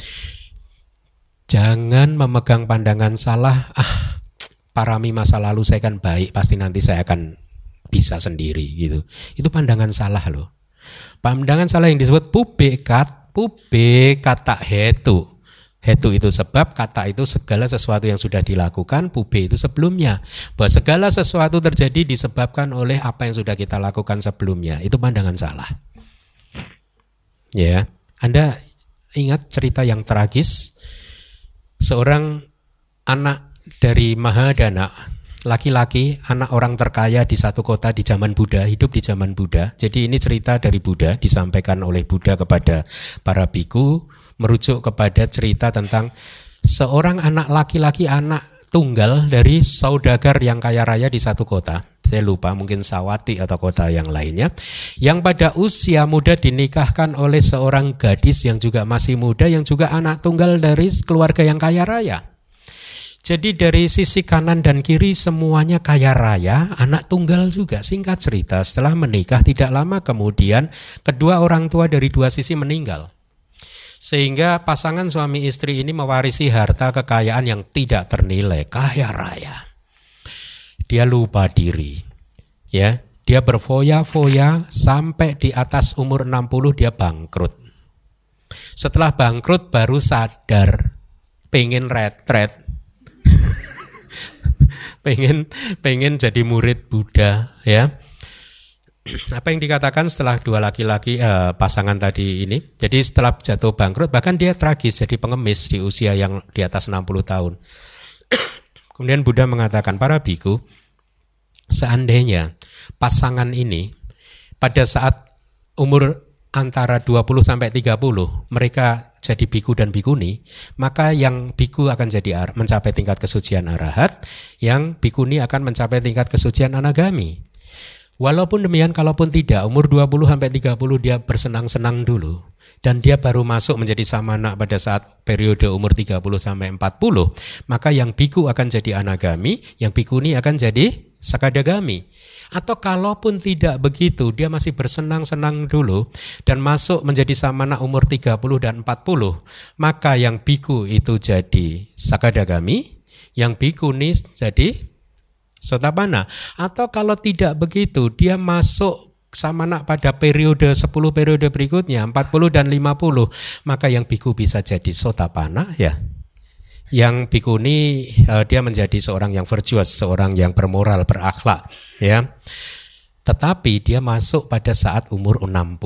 Jangan memegang pandangan salah, ah parami masa lalu saya kan baik, pasti nanti saya akan bisa sendiri gitu. Itu pandangan salah loh. Pandangan salah yang disebut pubekat, pube kata hetu. Hetu itu sebab, kata itu segala sesuatu yang sudah dilakukan, pube itu sebelumnya. Bahwa segala sesuatu terjadi disebabkan oleh apa yang sudah kita lakukan sebelumnya. Itu pandangan salah. Ya, Anda ingat cerita yang tragis? Seorang anak dari Mahadana, laki-laki, anak orang terkaya di satu kota di zaman Buddha, hidup di zaman Buddha. Jadi ini cerita dari Buddha disampaikan oleh Buddha kepada para biku merujuk kepada cerita tentang seorang anak laki-laki anak tunggal dari saudagar yang kaya raya di satu kota. Saya lupa mungkin Sawati atau kota yang lainnya yang pada usia muda dinikahkan oleh seorang gadis yang juga masih muda yang juga anak tunggal dari keluarga yang kaya raya. Jadi dari sisi kanan dan kiri semuanya kaya raya, anak tunggal juga. Singkat cerita, setelah menikah tidak lama kemudian kedua orang tua dari dua sisi meninggal. Sehingga pasangan suami istri ini mewarisi harta kekayaan yang tidak ternilai, kaya raya. Dia lupa diri. Ya, dia berfoya-foya sampai di atas umur 60 dia bangkrut. Setelah bangkrut baru sadar pengen retret. Pengen pengen jadi murid Buddha ya apa yang dikatakan setelah dua laki-laki eh, pasangan tadi ini. Jadi setelah jatuh bangkrut bahkan dia tragis jadi pengemis di usia yang di atas 60 tahun. Kemudian Buddha mengatakan para biku seandainya pasangan ini pada saat umur antara 20 sampai 30 mereka jadi biku dan bikuni, maka yang biku akan jadi mencapai tingkat kesucian arahat, yang bikuni akan mencapai tingkat kesucian anagami. Walaupun demikian kalaupun tidak umur 20 sampai 30 dia bersenang-senang dulu dan dia baru masuk menjadi samana pada saat periode umur 30 sampai 40, maka yang biku akan jadi anagami, yang bikuni akan jadi sakadagami. Atau kalaupun tidak begitu, dia masih bersenang-senang dulu dan masuk menjadi samana umur 30 dan 40, maka yang biku itu jadi sakadagami, yang bikuni jadi Sotapana. Atau kalau tidak begitu, dia masuk sama nak pada periode 10 periode berikutnya 40 dan 50 maka yang biku bisa jadi sotapana ya yang bikuni uh, dia menjadi seorang yang virtuous seorang yang bermoral berakhlak ya tetapi dia masuk pada saat umur 60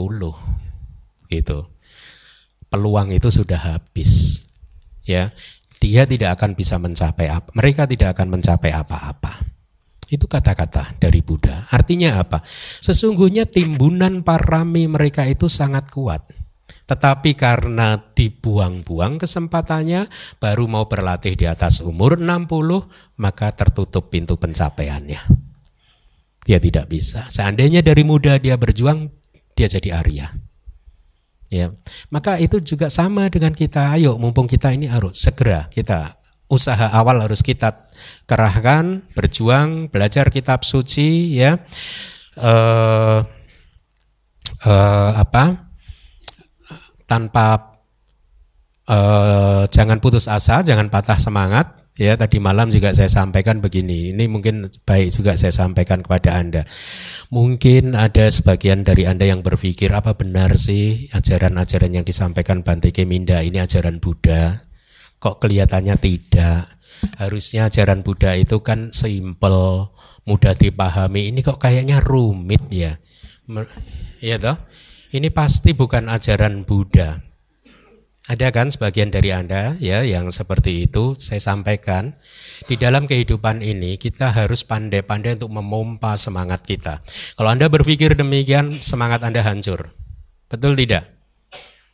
gitu peluang itu sudah habis ya dia tidak akan bisa mencapai apa mereka tidak akan mencapai apa-apa itu kata-kata dari Buddha. Artinya apa? Sesungguhnya timbunan parami mereka itu sangat kuat. Tetapi karena dibuang-buang kesempatannya, baru mau berlatih di atas umur 60, maka tertutup pintu pencapaiannya. Dia tidak bisa. Seandainya dari muda dia berjuang, dia jadi Arya. Ya, maka itu juga sama dengan kita. Ayo, mumpung kita ini harus segera kita usaha awal harus kita kerahkan, berjuang, belajar kitab suci, ya, uh, uh, apa, tanpa uh, jangan putus asa, jangan patah semangat. Ya, tadi malam juga saya sampaikan begini. Ini mungkin baik juga saya sampaikan kepada Anda. Mungkin ada sebagian dari Anda yang berpikir apa benar sih ajaran-ajaran yang disampaikan Bante Keminda ini ajaran Buddha? Kok kelihatannya tidak? Harusnya ajaran Buddha itu kan simple, mudah dipahami. Ini kok kayaknya rumit ya. Ya toh? Ini pasti bukan ajaran Buddha. Ada kan sebagian dari Anda ya yang seperti itu saya sampaikan di dalam kehidupan ini kita harus pandai-pandai untuk memompa semangat kita. Kalau Anda berpikir demikian semangat Anda hancur. Betul tidak?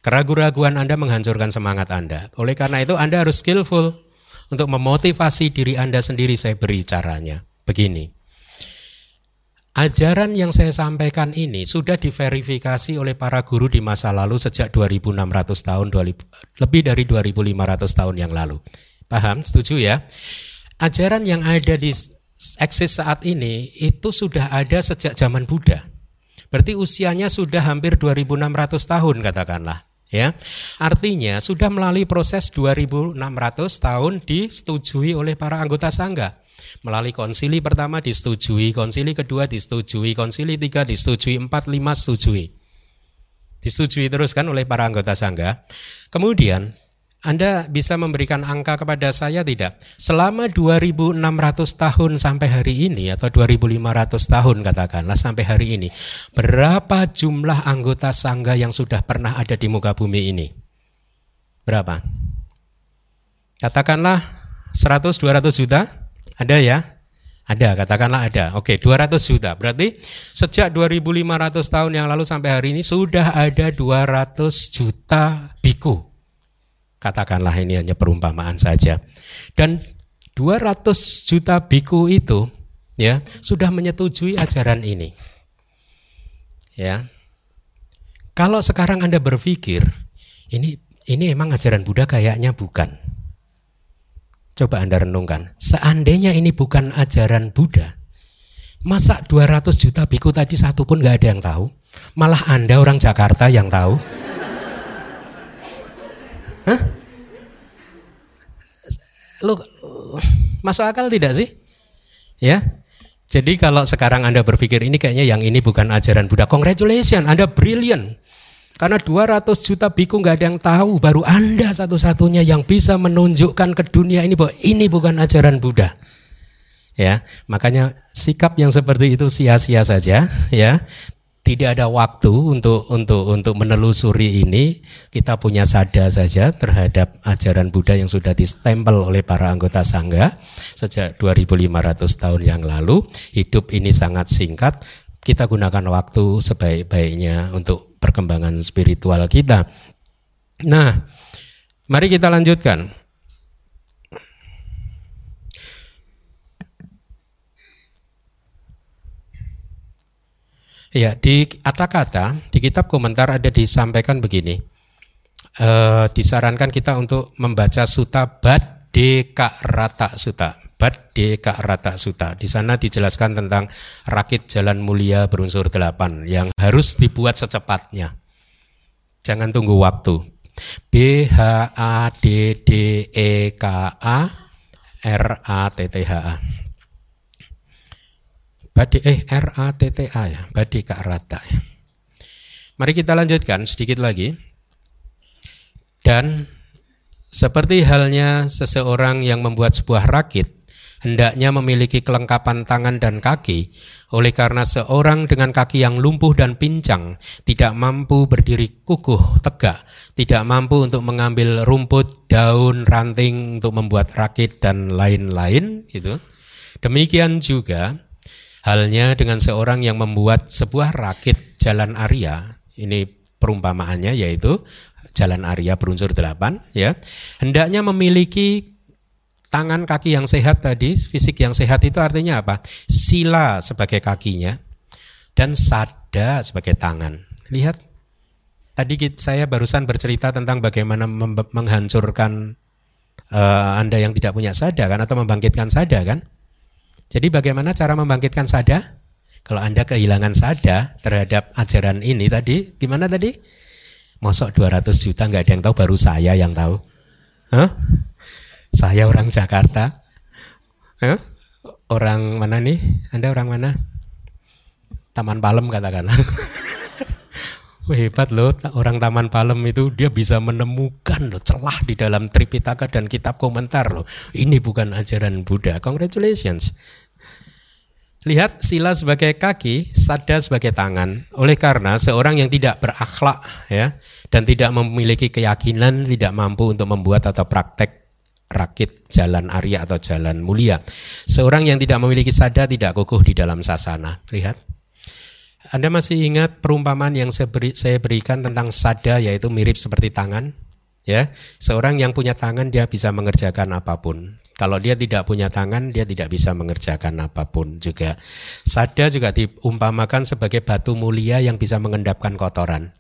Keraguan-raguan Anda menghancurkan semangat Anda. Oleh karena itu Anda harus skillful untuk memotivasi diri Anda sendiri saya beri caranya. Begini. Ajaran yang saya sampaikan ini sudah diverifikasi oleh para guru di masa lalu sejak 2600 tahun, lebih dari 2500 tahun yang lalu. Paham? Setuju ya? Ajaran yang ada di eksis saat ini itu sudah ada sejak zaman Buddha. Berarti usianya sudah hampir 2600 tahun katakanlah. Ya, artinya sudah melalui proses 2600 tahun disetujui oleh para anggota sangga. Melalui konsili pertama disetujui, konsili kedua disetujui, konsili tiga disetujui, empat, lima setujui. Disetujui terus kan oleh para anggota sangga. Kemudian anda bisa memberikan angka kepada saya tidak? Selama 2600 tahun sampai hari ini atau 2500 tahun katakanlah sampai hari ini, berapa jumlah anggota sangga yang sudah pernah ada di muka bumi ini? Berapa? Katakanlah 100 200 juta? Ada ya? Ada, katakanlah ada. Oke, 200 juta. Berarti sejak 2500 tahun yang lalu sampai hari ini sudah ada 200 juta biku. Katakanlah ini hanya perumpamaan saja. Dan 200 juta biku itu ya sudah menyetujui ajaran ini. Ya. Kalau sekarang Anda berpikir ini ini emang ajaran Buddha kayaknya bukan. Coba Anda renungkan, seandainya ini bukan ajaran Buddha, masa 200 juta biku tadi satu pun gak ada yang tahu? Malah Anda orang Jakarta yang tahu? Hah? Lu masuk akal tidak sih? Ya. Jadi kalau sekarang Anda berpikir ini kayaknya yang ini bukan ajaran Buddha, congratulations, Anda brilliant. Karena 200 juta biku nggak ada yang tahu, baru Anda satu-satunya yang bisa menunjukkan ke dunia ini bahwa ini bukan ajaran Buddha. Ya, makanya sikap yang seperti itu sia-sia saja, ya. Tidak ada waktu untuk untuk untuk menelusuri ini. Kita punya sada saja terhadap ajaran Buddha yang sudah distempel oleh para anggota sangga sejak 2500 tahun yang lalu. Hidup ini sangat singkat, kita gunakan waktu sebaik-baiknya untuk perkembangan spiritual kita. Nah, mari kita lanjutkan. Ya, di kata-kata di kitab komentar ada disampaikan begini. E, disarankan kita untuk membaca suta Bad Deka Rata Suta. Bad Deka Rata Suta. Di sana dijelaskan tentang rakit jalan mulia berunsur delapan yang harus dibuat secepatnya. Jangan tunggu waktu. B H A D D E K A R A T T H A. Badi eh R A T T A ya, Badi Kak Rata. Mari kita lanjutkan sedikit lagi. Dan seperti halnya seseorang yang membuat sebuah rakit, hendaknya memiliki kelengkapan tangan dan kaki. Oleh karena seorang dengan kaki yang lumpuh dan pincang tidak mampu berdiri kukuh tegak, tidak mampu untuk mengambil rumput, daun, ranting untuk membuat rakit dan lain-lain gitu. Demikian juga halnya dengan seorang yang membuat sebuah rakit jalan Arya. Ini perumpamaannya yaitu jalan Arya berunsur delapan ya. Hendaknya memiliki tangan kaki yang sehat tadi, fisik yang sehat itu artinya apa? Sila sebagai kakinya dan sada sebagai tangan. Lihat, tadi saya barusan bercerita tentang bagaimana menghancurkan uh, Anda yang tidak punya sada kan atau membangkitkan sada kan? Jadi bagaimana cara membangkitkan sada? Kalau Anda kehilangan sada terhadap ajaran ini tadi, gimana tadi? Mosok 200 juta nggak ada yang tahu, baru saya yang tahu. Hah? Saya orang Jakarta. Eh? Orang mana nih? Anda orang mana? Taman Palem katakanlah. Wah, hebat loh orang Taman Palem itu dia bisa menemukan loh celah di dalam Tripitaka dan kitab komentar loh. Ini bukan ajaran Buddha. Congratulations. Lihat sila sebagai kaki, sada sebagai tangan. Oleh karena seorang yang tidak berakhlak ya dan tidak memiliki keyakinan tidak mampu untuk membuat atau praktek rakit jalan Arya atau jalan mulia. Seorang yang tidak memiliki sada tidak kukuh di dalam sasana. Lihat. Anda masih ingat perumpamaan yang saya, saya berikan tentang sada yaitu mirip seperti tangan? Ya, seorang yang punya tangan dia bisa mengerjakan apa pun. Kalau dia tidak punya tangan, dia tidak bisa mengerjakan apa pun juga. Sada juga diumpamakan sebagai batu mulia yang bisa mengendapkan kotoran.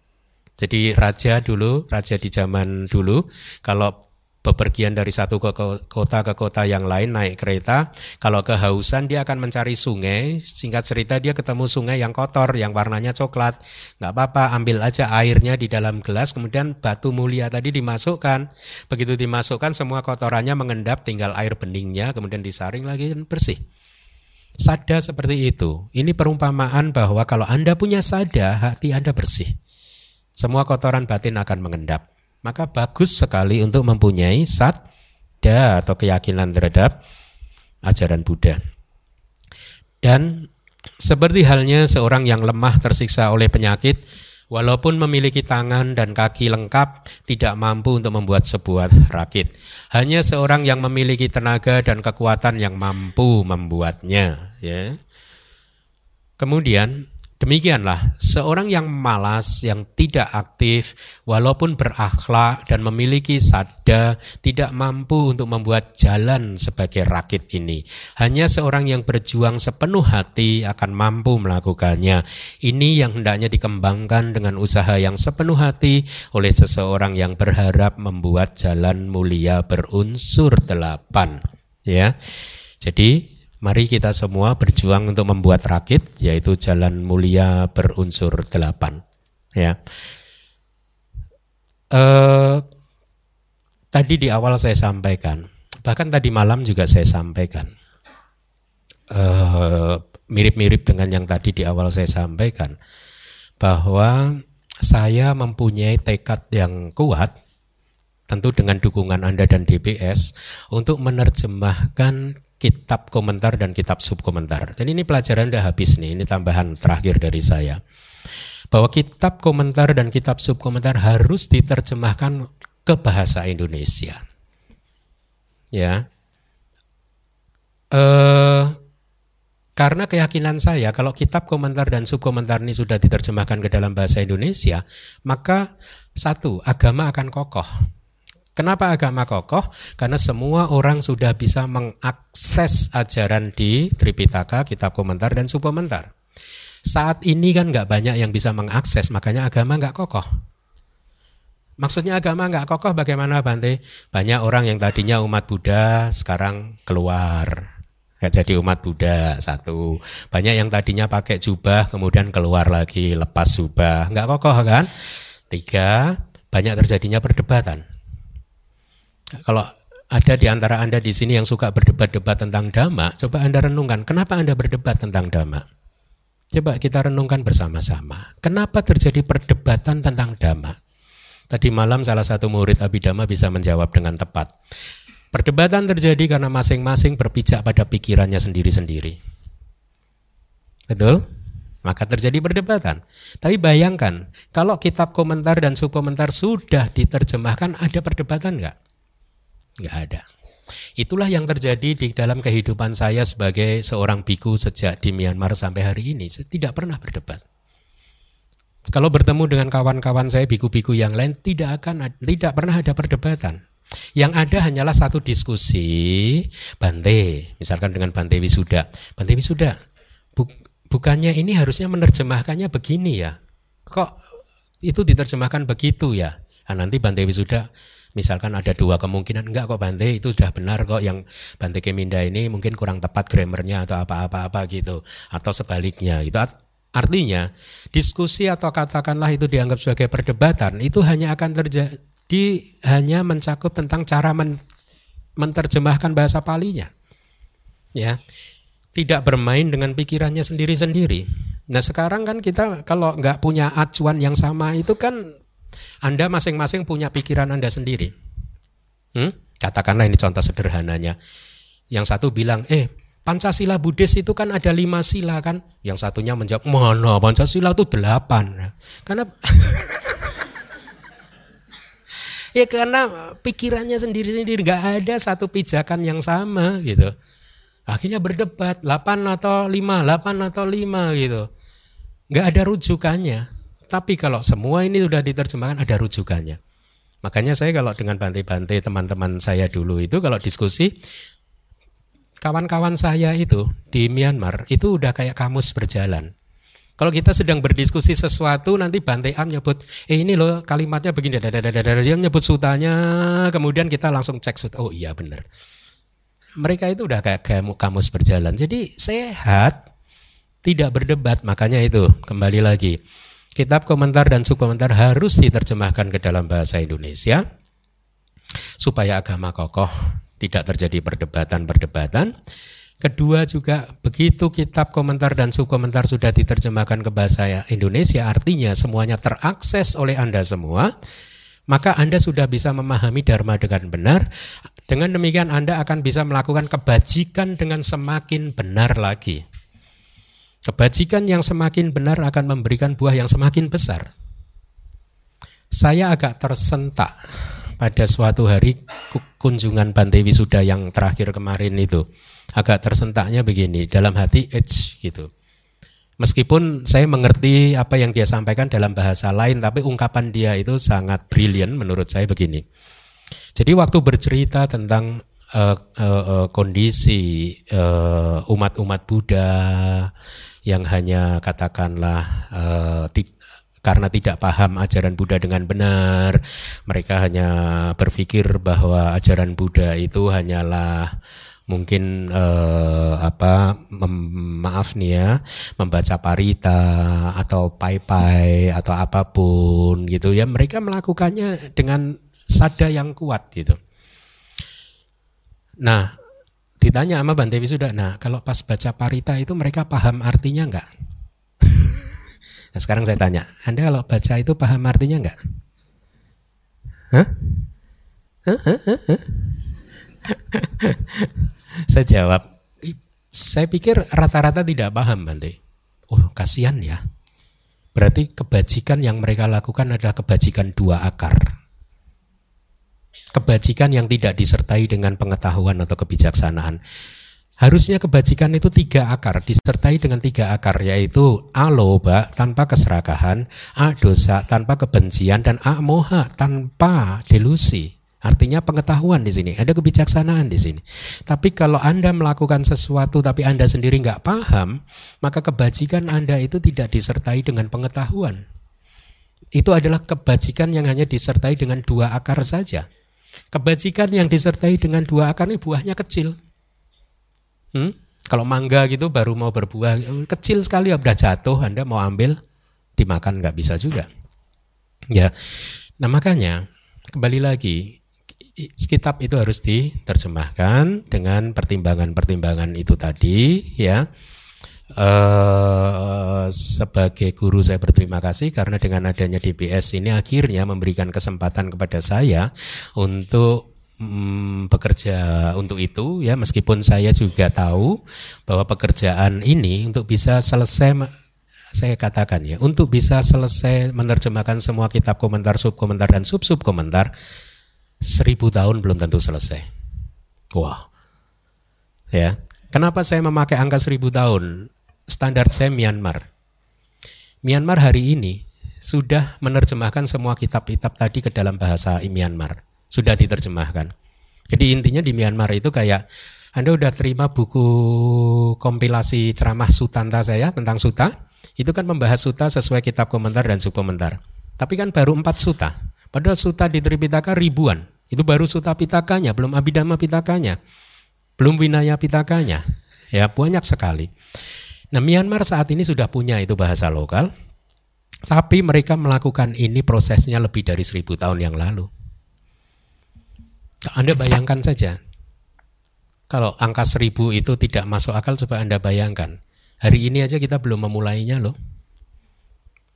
Jadi raja dulu, raja di zaman dulu, kalau bepergian dari satu ke kota ke kota yang lain naik kereta. Kalau kehausan dia akan mencari sungai. Singkat cerita dia ketemu sungai yang kotor, yang warnanya coklat. Nggak apa-apa, ambil aja airnya di dalam gelas. Kemudian batu mulia tadi dimasukkan. Begitu dimasukkan semua kotorannya mengendap, tinggal air beningnya. Kemudian disaring lagi dan bersih. Sada seperti itu. Ini perumpamaan bahwa kalau Anda punya sada, hati Anda bersih. Semua kotoran batin akan mengendap maka bagus sekali untuk mempunyai sadda atau keyakinan terhadap ajaran Buddha. Dan seperti halnya seorang yang lemah tersiksa oleh penyakit, walaupun memiliki tangan dan kaki lengkap, tidak mampu untuk membuat sebuah rakit. Hanya seorang yang memiliki tenaga dan kekuatan yang mampu membuatnya. Ya. Kemudian Demikianlah, seorang yang malas, yang tidak aktif, walaupun berakhlak dan memiliki sada, tidak mampu untuk membuat jalan sebagai rakit ini. Hanya seorang yang berjuang sepenuh hati akan mampu melakukannya. Ini yang hendaknya dikembangkan dengan usaha yang sepenuh hati oleh seseorang yang berharap membuat jalan mulia berunsur delapan. Ya, jadi Mari kita semua berjuang untuk membuat rakit, yaitu jalan mulia berunsur delapan. Ya. Eh, tadi di awal saya sampaikan, bahkan tadi malam juga saya sampaikan, eh, mirip-mirip dengan yang tadi di awal saya sampaikan, bahwa saya mempunyai tekad yang kuat, tentu dengan dukungan Anda dan DBS, untuk menerjemahkan kitab komentar dan kitab subkomentar. Dan ini pelajaran udah habis nih, ini tambahan terakhir dari saya. Bahwa kitab komentar dan kitab subkomentar harus diterjemahkan ke bahasa Indonesia. Ya. Eh karena keyakinan saya kalau kitab komentar dan subkomentar ini sudah diterjemahkan ke dalam bahasa Indonesia, maka satu, agama akan kokoh Kenapa agama kokoh? Karena semua orang sudah bisa mengakses ajaran di Tripitaka, kitab komentar dan subkomentar. Saat ini kan nggak banyak yang bisa mengakses, makanya agama nggak kokoh. Maksudnya agama nggak kokoh bagaimana Bante? Banyak orang yang tadinya umat Buddha sekarang keluar. Nggak jadi umat Buddha, satu. Banyak yang tadinya pakai jubah kemudian keluar lagi lepas jubah. Nggak kokoh kan? Tiga, banyak terjadinya perdebatan. Kalau ada di antara Anda di sini yang suka berdebat-debat tentang dhamma, coba Anda renungkan, kenapa Anda berdebat tentang dhamma? Coba kita renungkan bersama-sama. Kenapa terjadi perdebatan tentang dhamma? Tadi malam salah satu murid Abhidhamma bisa menjawab dengan tepat. Perdebatan terjadi karena masing-masing berpijak pada pikirannya sendiri-sendiri. Betul? Maka terjadi perdebatan. Tapi bayangkan, kalau kitab komentar dan subkomentar sudah diterjemahkan, ada perdebatan enggak? Nggak ada. Itulah yang terjadi di dalam kehidupan saya sebagai seorang biku sejak di Myanmar sampai hari ini. Saya tidak pernah berdebat. Kalau bertemu dengan kawan-kawan saya biku-biku yang lain tidak akan tidak pernah ada perdebatan. Yang ada hanyalah satu diskusi Bante, misalkan dengan Bante Wisuda. Bante Wisuda, bu, bukannya ini harusnya menerjemahkannya begini ya? Kok itu diterjemahkan begitu ya? Nah, nanti Bante Wisuda misalkan ada dua kemungkinan enggak kok Bante itu sudah benar kok yang Bante Keminda ini mungkin kurang tepat grammarnya atau apa-apa-apa gitu atau sebaliknya gitu. Artinya diskusi atau katakanlah itu dianggap sebagai perdebatan itu hanya akan terjadi hanya mencakup tentang cara men menerjemahkan bahasa palinya. Ya tidak bermain dengan pikirannya sendiri-sendiri. Nah sekarang kan kita kalau nggak punya acuan yang sama itu kan anda masing-masing punya pikiran Anda sendiri. Hmm? Katakanlah ini contoh sederhananya. Yang satu bilang, eh Pancasila Buddhis itu kan ada lima sila kan. Yang satunya menjawab, mana Pancasila itu delapan. Karena Ya karena pikirannya sendiri-sendiri nggak ada satu pijakan yang sama gitu. Akhirnya berdebat 8 atau 5, 8 atau 5 gitu. Nggak ada rujukannya. Tapi kalau semua ini sudah diterjemahkan ada rujukannya. Makanya saya kalau dengan bantai-bantai teman-teman saya dulu itu kalau diskusi kawan-kawan saya itu di Myanmar itu udah kayak kamus berjalan. Kalau kita sedang berdiskusi sesuatu nanti Bante Am nyebut, eh ini loh kalimatnya begini, dia nyebut sutanya, kemudian kita langsung cek sut, oh iya benar. Mereka itu udah kayak kamus berjalan, jadi sehat, tidak berdebat, makanya itu kembali lagi. Kitab komentar dan subkomentar harus diterjemahkan ke dalam bahasa Indonesia supaya agama kokoh tidak terjadi perdebatan-perdebatan Kedua juga begitu kitab komentar dan subkomentar sudah diterjemahkan ke bahasa Indonesia artinya semuanya terakses oleh Anda semua maka Anda sudah bisa memahami dharma dengan benar. Dengan demikian Anda akan bisa melakukan kebajikan dengan semakin benar lagi. Kebajikan yang semakin benar akan memberikan buah yang semakin besar. Saya agak tersentak pada suatu hari kunjungan Bante Wisuda yang terakhir kemarin itu agak tersentaknya begini dalam hati edge gitu. Meskipun saya mengerti apa yang dia sampaikan dalam bahasa lain, tapi ungkapan dia itu sangat brilian menurut saya begini. Jadi waktu bercerita tentang uh, uh, uh, kondisi umat-umat uh, Buddha yang hanya katakanlah uh, tip, karena tidak paham ajaran Buddha dengan benar, mereka hanya berpikir bahwa ajaran Buddha itu hanyalah mungkin eh, apa mem, maaf nih ya membaca parita atau pai-pai atau apa pun gitu ya mereka melakukannya dengan sada yang kuat gitu. Nah ditanya sama Bante Wisuda, nah kalau pas baca parita itu mereka paham artinya enggak? nah sekarang saya tanya, Anda kalau baca itu paham artinya enggak? Hah? Saya jawab, saya pikir rata-rata tidak paham Bante. Oh kasihan ya. Berarti kebajikan yang mereka lakukan adalah kebajikan dua akar. Kebajikan yang tidak disertai dengan pengetahuan atau kebijaksanaan. Harusnya kebajikan itu tiga akar, disertai dengan tiga akar, yaitu A loba tanpa keserakahan, A dosa tanpa kebencian, dan A moha tanpa delusi. Artinya pengetahuan di sini, ada kebijaksanaan di sini. Tapi kalau Anda melakukan sesuatu tapi Anda sendiri nggak paham, maka kebajikan Anda itu tidak disertai dengan pengetahuan. Itu adalah kebajikan yang hanya disertai dengan dua akar saja. Kebajikan yang disertai dengan dua akar ini buahnya kecil. Hmm? Kalau mangga gitu baru mau berbuah kecil sekali ya udah jatuh, Anda mau ambil dimakan nggak bisa juga. Ya, nah makanya kembali lagi kitab itu harus diterjemahkan dengan pertimbangan-pertimbangan itu tadi ya. Uh, sebagai guru saya berterima kasih karena dengan adanya DBS ini akhirnya memberikan kesempatan kepada saya untuk mm, bekerja untuk itu ya meskipun saya juga tahu bahwa pekerjaan ini untuk bisa selesai saya katakan ya untuk bisa selesai menerjemahkan semua kitab komentar subkomentar dan sub sub komentar seribu tahun belum tentu selesai. Wah, ya. Kenapa saya memakai angka seribu tahun? Standar saya Myanmar. Myanmar hari ini sudah menerjemahkan semua kitab-kitab tadi ke dalam bahasa Myanmar. Sudah diterjemahkan. Jadi intinya di Myanmar itu kayak Anda udah terima buku kompilasi ceramah Sutanta saya tentang Suta. Itu kan membahas Suta sesuai kitab komentar dan subkomentar. Tapi kan baru empat Suta. Padahal Suta di Tripitaka ribuan. Itu baru Suta Pitakanya, belum Abhidhamma Pitakanya, belum Winaya Pitakanya. Ya, banyak sekali. Nah, Myanmar saat ini sudah punya itu bahasa lokal, tapi mereka melakukan ini prosesnya lebih dari seribu tahun yang lalu. Anda bayangkan saja, kalau angka seribu itu tidak masuk akal, coba Anda bayangkan. Hari ini aja kita belum memulainya loh.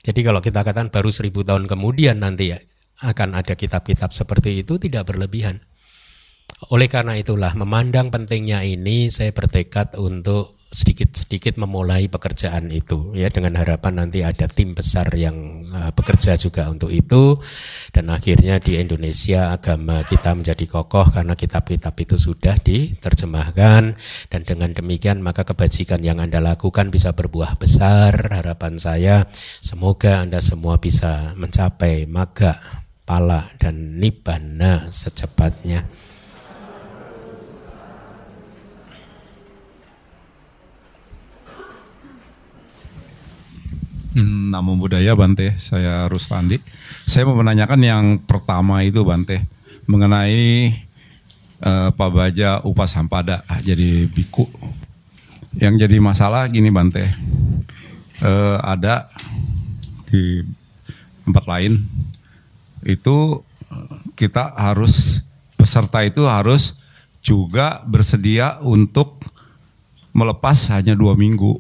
Jadi kalau kita katakan baru seribu tahun kemudian nanti ya, akan ada kitab-kitab seperti itu tidak berlebihan. Oleh karena itulah memandang pentingnya ini saya bertekad untuk sedikit-sedikit memulai pekerjaan itu ya dengan harapan nanti ada tim besar yang uh, bekerja juga untuk itu. Dan akhirnya di Indonesia agama kita menjadi kokoh karena kitab-kitab itu sudah diterjemahkan. Dan dengan demikian maka kebajikan yang Anda lakukan bisa berbuah besar. Harapan saya semoga Anda semua bisa mencapai maga pala dan nibbana secepatnya. Namo Buddhaya Bante, saya Rustandi. Saya mau menanyakan yang pertama itu Bante mengenai uh, Pak Baja Upasampada ah, jadi biku. Yang jadi masalah gini Bante, uh, ada di tempat lain itu kita harus peserta itu harus juga bersedia untuk melepas hanya dua minggu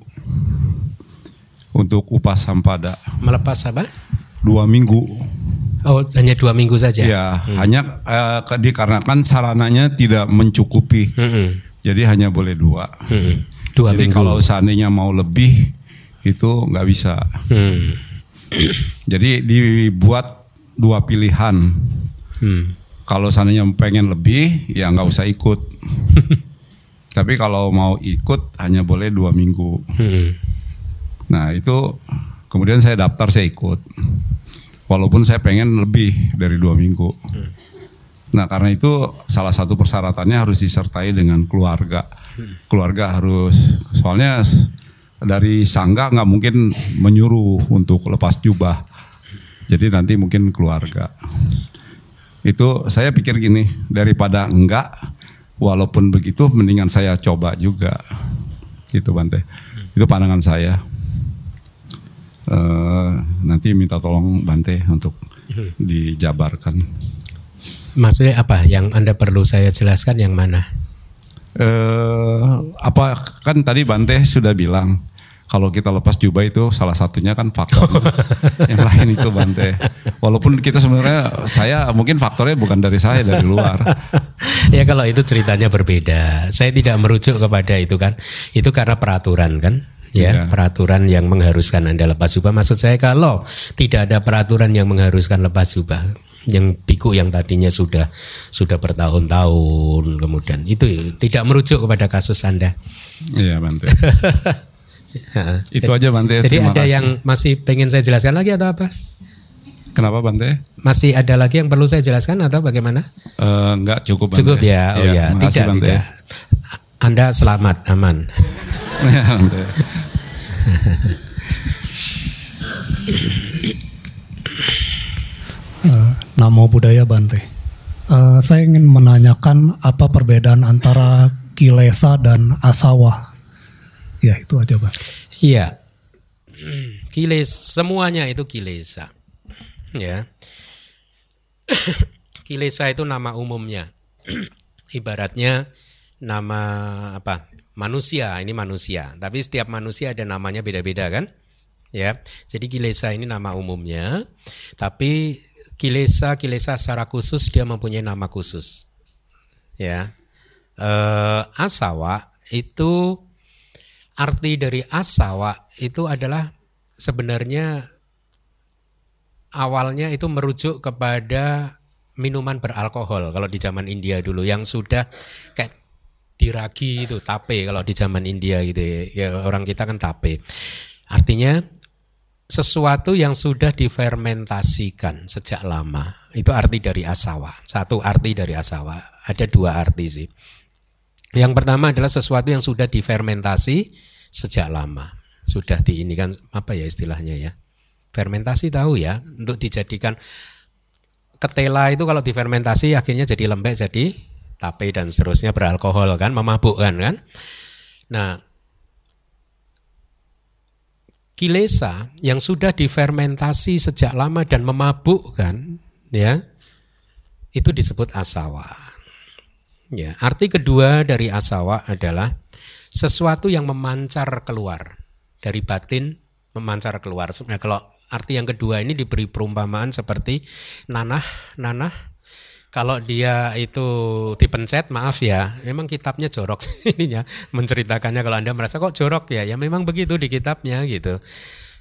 untuk upah sampada. Melepas apa? Dua minggu. Oh, hanya dua minggu saja. Ya, hmm. hanya eh, dikarenakan sarananya tidak mencukupi. Hmm. Jadi hanya boleh dua. Hmm. Dua Jadi minggu. kalau seandainya mau lebih itu nggak bisa. Hmm. Jadi dibuat dua pilihan. Hmm. Kalau seandainya pengen lebih, ya nggak usah ikut. Tapi kalau mau ikut hanya boleh dua minggu. Hmm. Nah itu kemudian saya daftar saya ikut. Walaupun saya pengen lebih dari dua minggu. Nah karena itu salah satu persyaratannya harus disertai dengan keluarga. Keluarga harus soalnya dari sangga nggak mungkin menyuruh untuk lepas jubah. Jadi nanti mungkin keluarga. Itu saya pikir gini daripada enggak, walaupun begitu mendingan saya coba juga. Gitu Bante. Itu pandangan saya uh, nanti minta tolong Bante untuk hmm. dijabarkan. Maksudnya apa? Yang Anda perlu saya jelaskan yang mana? Uh, apa kan tadi Bante sudah bilang kalau kita lepas jubah itu salah satunya kan faktor yang lain itu Bante. Walaupun kita sebenarnya saya mungkin faktornya bukan dari saya dari luar. ya kalau itu ceritanya berbeda. Saya tidak merujuk kepada itu kan. Itu karena peraturan kan ya yeah. peraturan yang mengharuskan Anda lepas jubah. Maksud saya kalau tidak ada peraturan yang mengharuskan lepas jubah, yang biku yang tadinya sudah sudah bertahun-tahun kemudian itu tidak merujuk kepada kasus Anda. Iya, Bante. itu aja Bante. Jadi ada kasih. yang masih pengen saya jelaskan lagi atau apa? Kenapa Bante? Masih ada lagi yang perlu saya jelaskan atau bagaimana? Uh, enggak cukup Bante. Cukup ya. Oh ya, ya. tidak Bante. tidak. Anda selamat aman. Uh, Namo Buddhaya Bante. Uh, saya ingin menanyakan apa perbedaan antara kilesa dan asawa. Ya itu aja Pak. Iya. Kiles semuanya itu kilesa. Ya. kilesa itu nama umumnya. Ibaratnya nama apa? manusia. Ini manusia. Tapi setiap manusia ada namanya beda-beda kan? Ya. Jadi kilesa ini nama umumnya. Tapi kilesa kilesa secara khusus dia mempunyai nama khusus. Ya. E, asawa itu arti dari asawa itu adalah sebenarnya awalnya itu merujuk kepada minuman beralkohol. Kalau di zaman India dulu yang sudah kayak diragi itu tape kalau di zaman India gitu ya. ya orang kita kan tape. Artinya sesuatu yang sudah difermentasikan sejak lama itu arti dari asawa. Satu arti dari asawa. Ada dua arti sih. Yang pertama adalah sesuatu yang sudah difermentasi sejak lama. Sudah di ini kan apa ya istilahnya ya? Fermentasi tahu ya untuk dijadikan ketela itu kalau difermentasi akhirnya jadi lembek jadi tape dan seterusnya beralkohol kan, memabukkan kan. Nah, kilesa yang sudah difermentasi sejak lama dan memabukkan, ya, itu disebut asawa. Ya, arti kedua dari asawa adalah sesuatu yang memancar keluar dari batin memancar keluar. Sebenarnya kalau arti yang kedua ini diberi perumpamaan seperti nanah, nanah kalau dia itu dipencet, maaf ya, memang kitabnya jorok ininya menceritakannya kalau anda merasa kok jorok ya, ya memang begitu di kitabnya gitu.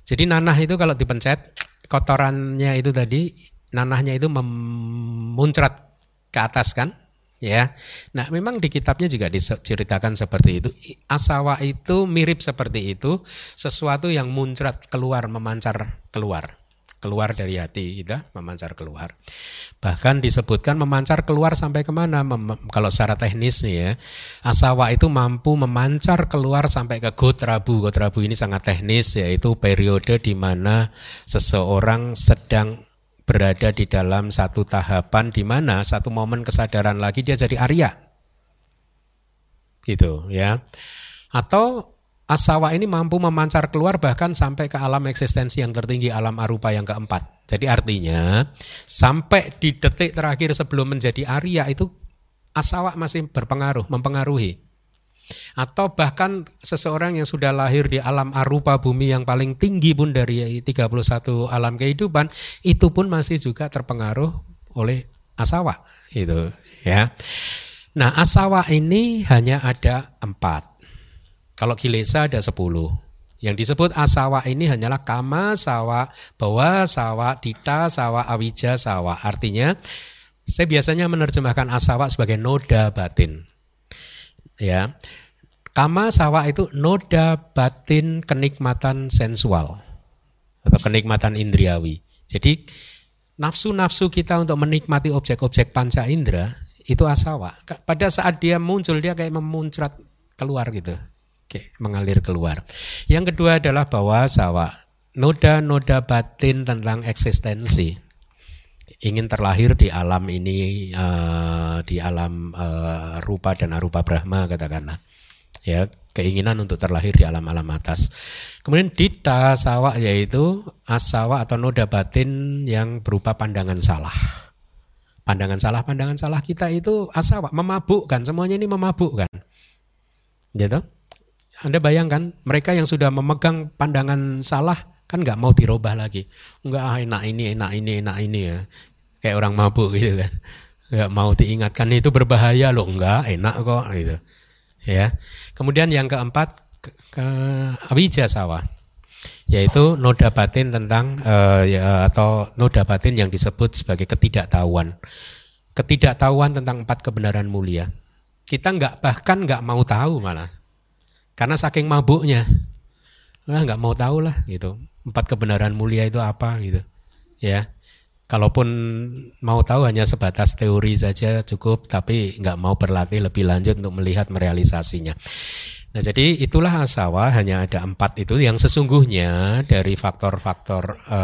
Jadi nanah itu kalau dipencet, kotorannya itu tadi, nanahnya itu memuncrat ke atas kan, ya. Nah, memang di kitabnya juga diceritakan seperti itu. Asawa itu mirip seperti itu, sesuatu yang muncrat keluar, memancar keluar keluar dari hati kita memancar keluar. Bahkan disebutkan memancar keluar sampai ke mana Mem kalau secara teknis nih ya asawa itu mampu memancar keluar sampai ke gotrabu gotrabu ini sangat teknis yaitu periode di mana seseorang sedang berada di dalam satu tahapan di mana satu momen kesadaran lagi dia jadi Arya. Gitu ya. Atau asawa ini mampu memancar keluar bahkan sampai ke alam eksistensi yang tertinggi, alam arupa yang keempat. Jadi artinya sampai di detik terakhir sebelum menjadi Arya itu asawa masih berpengaruh, mempengaruhi. Atau bahkan seseorang yang sudah lahir di alam arupa bumi yang paling tinggi pun dari 31 alam kehidupan itu pun masih juga terpengaruh oleh asawa itu ya. Nah asawa ini hanya ada empat kalau kilesa ada sepuluh. Yang disebut asawa ini hanyalah kama sawa, bawa sawa, tita sawa, awija sawa. Artinya saya biasanya menerjemahkan asawa sebagai noda batin. Ya. Kama sawa itu noda batin kenikmatan sensual atau kenikmatan indriawi. Jadi nafsu-nafsu kita untuk menikmati objek-objek panca indera itu asawa. Pada saat dia muncul dia kayak memuncrat keluar gitu. Oke, mengalir keluar. Yang kedua adalah bahwa sawa noda-noda batin tentang eksistensi. Ingin terlahir di alam ini uh, di alam uh, rupa dan arupa Brahma katakanlah. Ya keinginan untuk terlahir di alam-alam atas. Kemudian dita sawa yaitu asawa atau noda batin yang berupa pandangan salah. Pandangan salah pandangan salah kita itu asawa memabukkan semuanya ini memabukkan. Gitu anda bayangkan mereka yang sudah memegang pandangan salah kan nggak mau dirubah lagi. Enggak ah, enak ini, enak ini, enak ini ya. Kayak orang mabuk gitu kan. Nggak mau diingatkan itu berbahaya loh, enggak enak kok gitu. Ya. Kemudian yang keempat ke, ke awija sawah yaitu noda batin tentang uh, ya, atau noda batin yang disebut sebagai ketidaktahuan. Ketidaktahuan tentang empat kebenaran mulia. Kita nggak bahkan nggak mau tahu malah karena saking mabuknya, lah nggak mau tahu lah gitu. Empat kebenaran mulia itu apa gitu, ya. Kalaupun mau tahu hanya sebatas teori saja cukup, tapi nggak mau berlatih lebih lanjut untuk melihat merealisasinya. Nah jadi itulah asawa hanya ada empat itu yang sesungguhnya dari faktor-faktor e,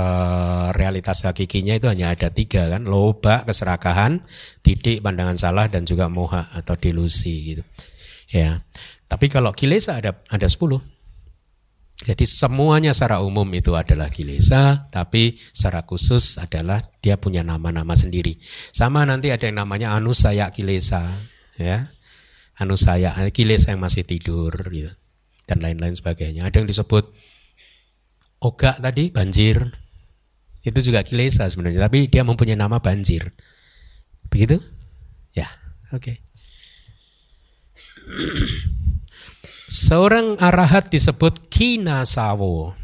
realitas hakikinya itu hanya ada tiga kan loba keserakahan, titik pandangan salah dan juga moha atau delusi gitu ya tapi kalau kilesa ada ada 10. Jadi semuanya secara umum itu adalah kilesa, tapi secara khusus adalah dia punya nama-nama sendiri. Sama nanti ada yang namanya anusaya kilesa, ya. Anusaya kilesa yang masih tidur gitu. Dan lain-lain sebagainya. Ada yang disebut oga tadi banjir. Itu juga kilesa sebenarnya, tapi dia mempunyai nama banjir. Begitu? Ya, oke. Okay. Seorang arahat disebut kinasawo.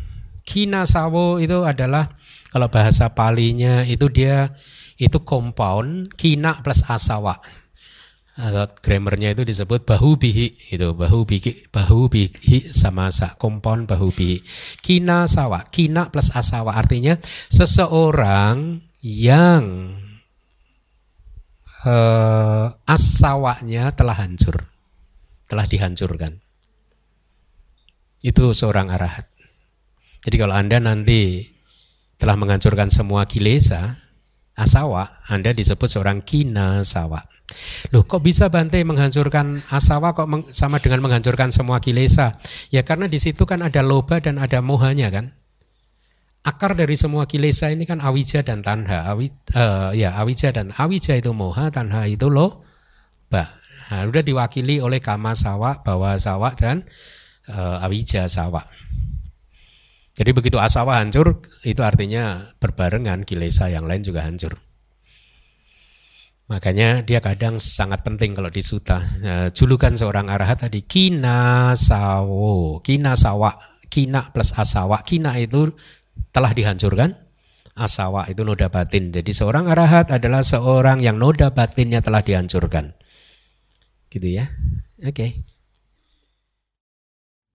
Kinasawo itu adalah kalau bahasa palinya itu dia itu compound kina plus asawa. Atau grammarnya itu disebut bahu bihi itu bahu bihi bahu bihi sama sa compound bahu bihi. Kina sawa, kina plus asawa artinya seseorang yang uh, asawanya telah hancur, telah dihancurkan. Itu seorang arahat. Jadi kalau Anda nanti telah menghancurkan semua kilesa, asawa, Anda disebut seorang kina sawa. Loh kok bisa Bante menghancurkan asawa kok sama dengan menghancurkan semua kilesa? Ya karena di situ kan ada loba dan ada mohanya kan. Akar dari semua kilesa ini kan awija dan tanha. Awi, uh, ya awija dan awija itu moha, tanha itu loba. Nah, udah diwakili oleh kama sawa, bawa sawa dan uh, awija sawa. Jadi begitu asawa hancur, itu artinya berbarengan kilesa yang lain juga hancur. Makanya dia kadang sangat penting kalau di suta. E, julukan seorang arahat tadi kina sawo, kina sawa, kina plus asawa. Kina itu telah dihancurkan, asawa itu noda batin. Jadi seorang arahat adalah seorang yang noda batinnya telah dihancurkan. Gitu ya. Oke. Okay.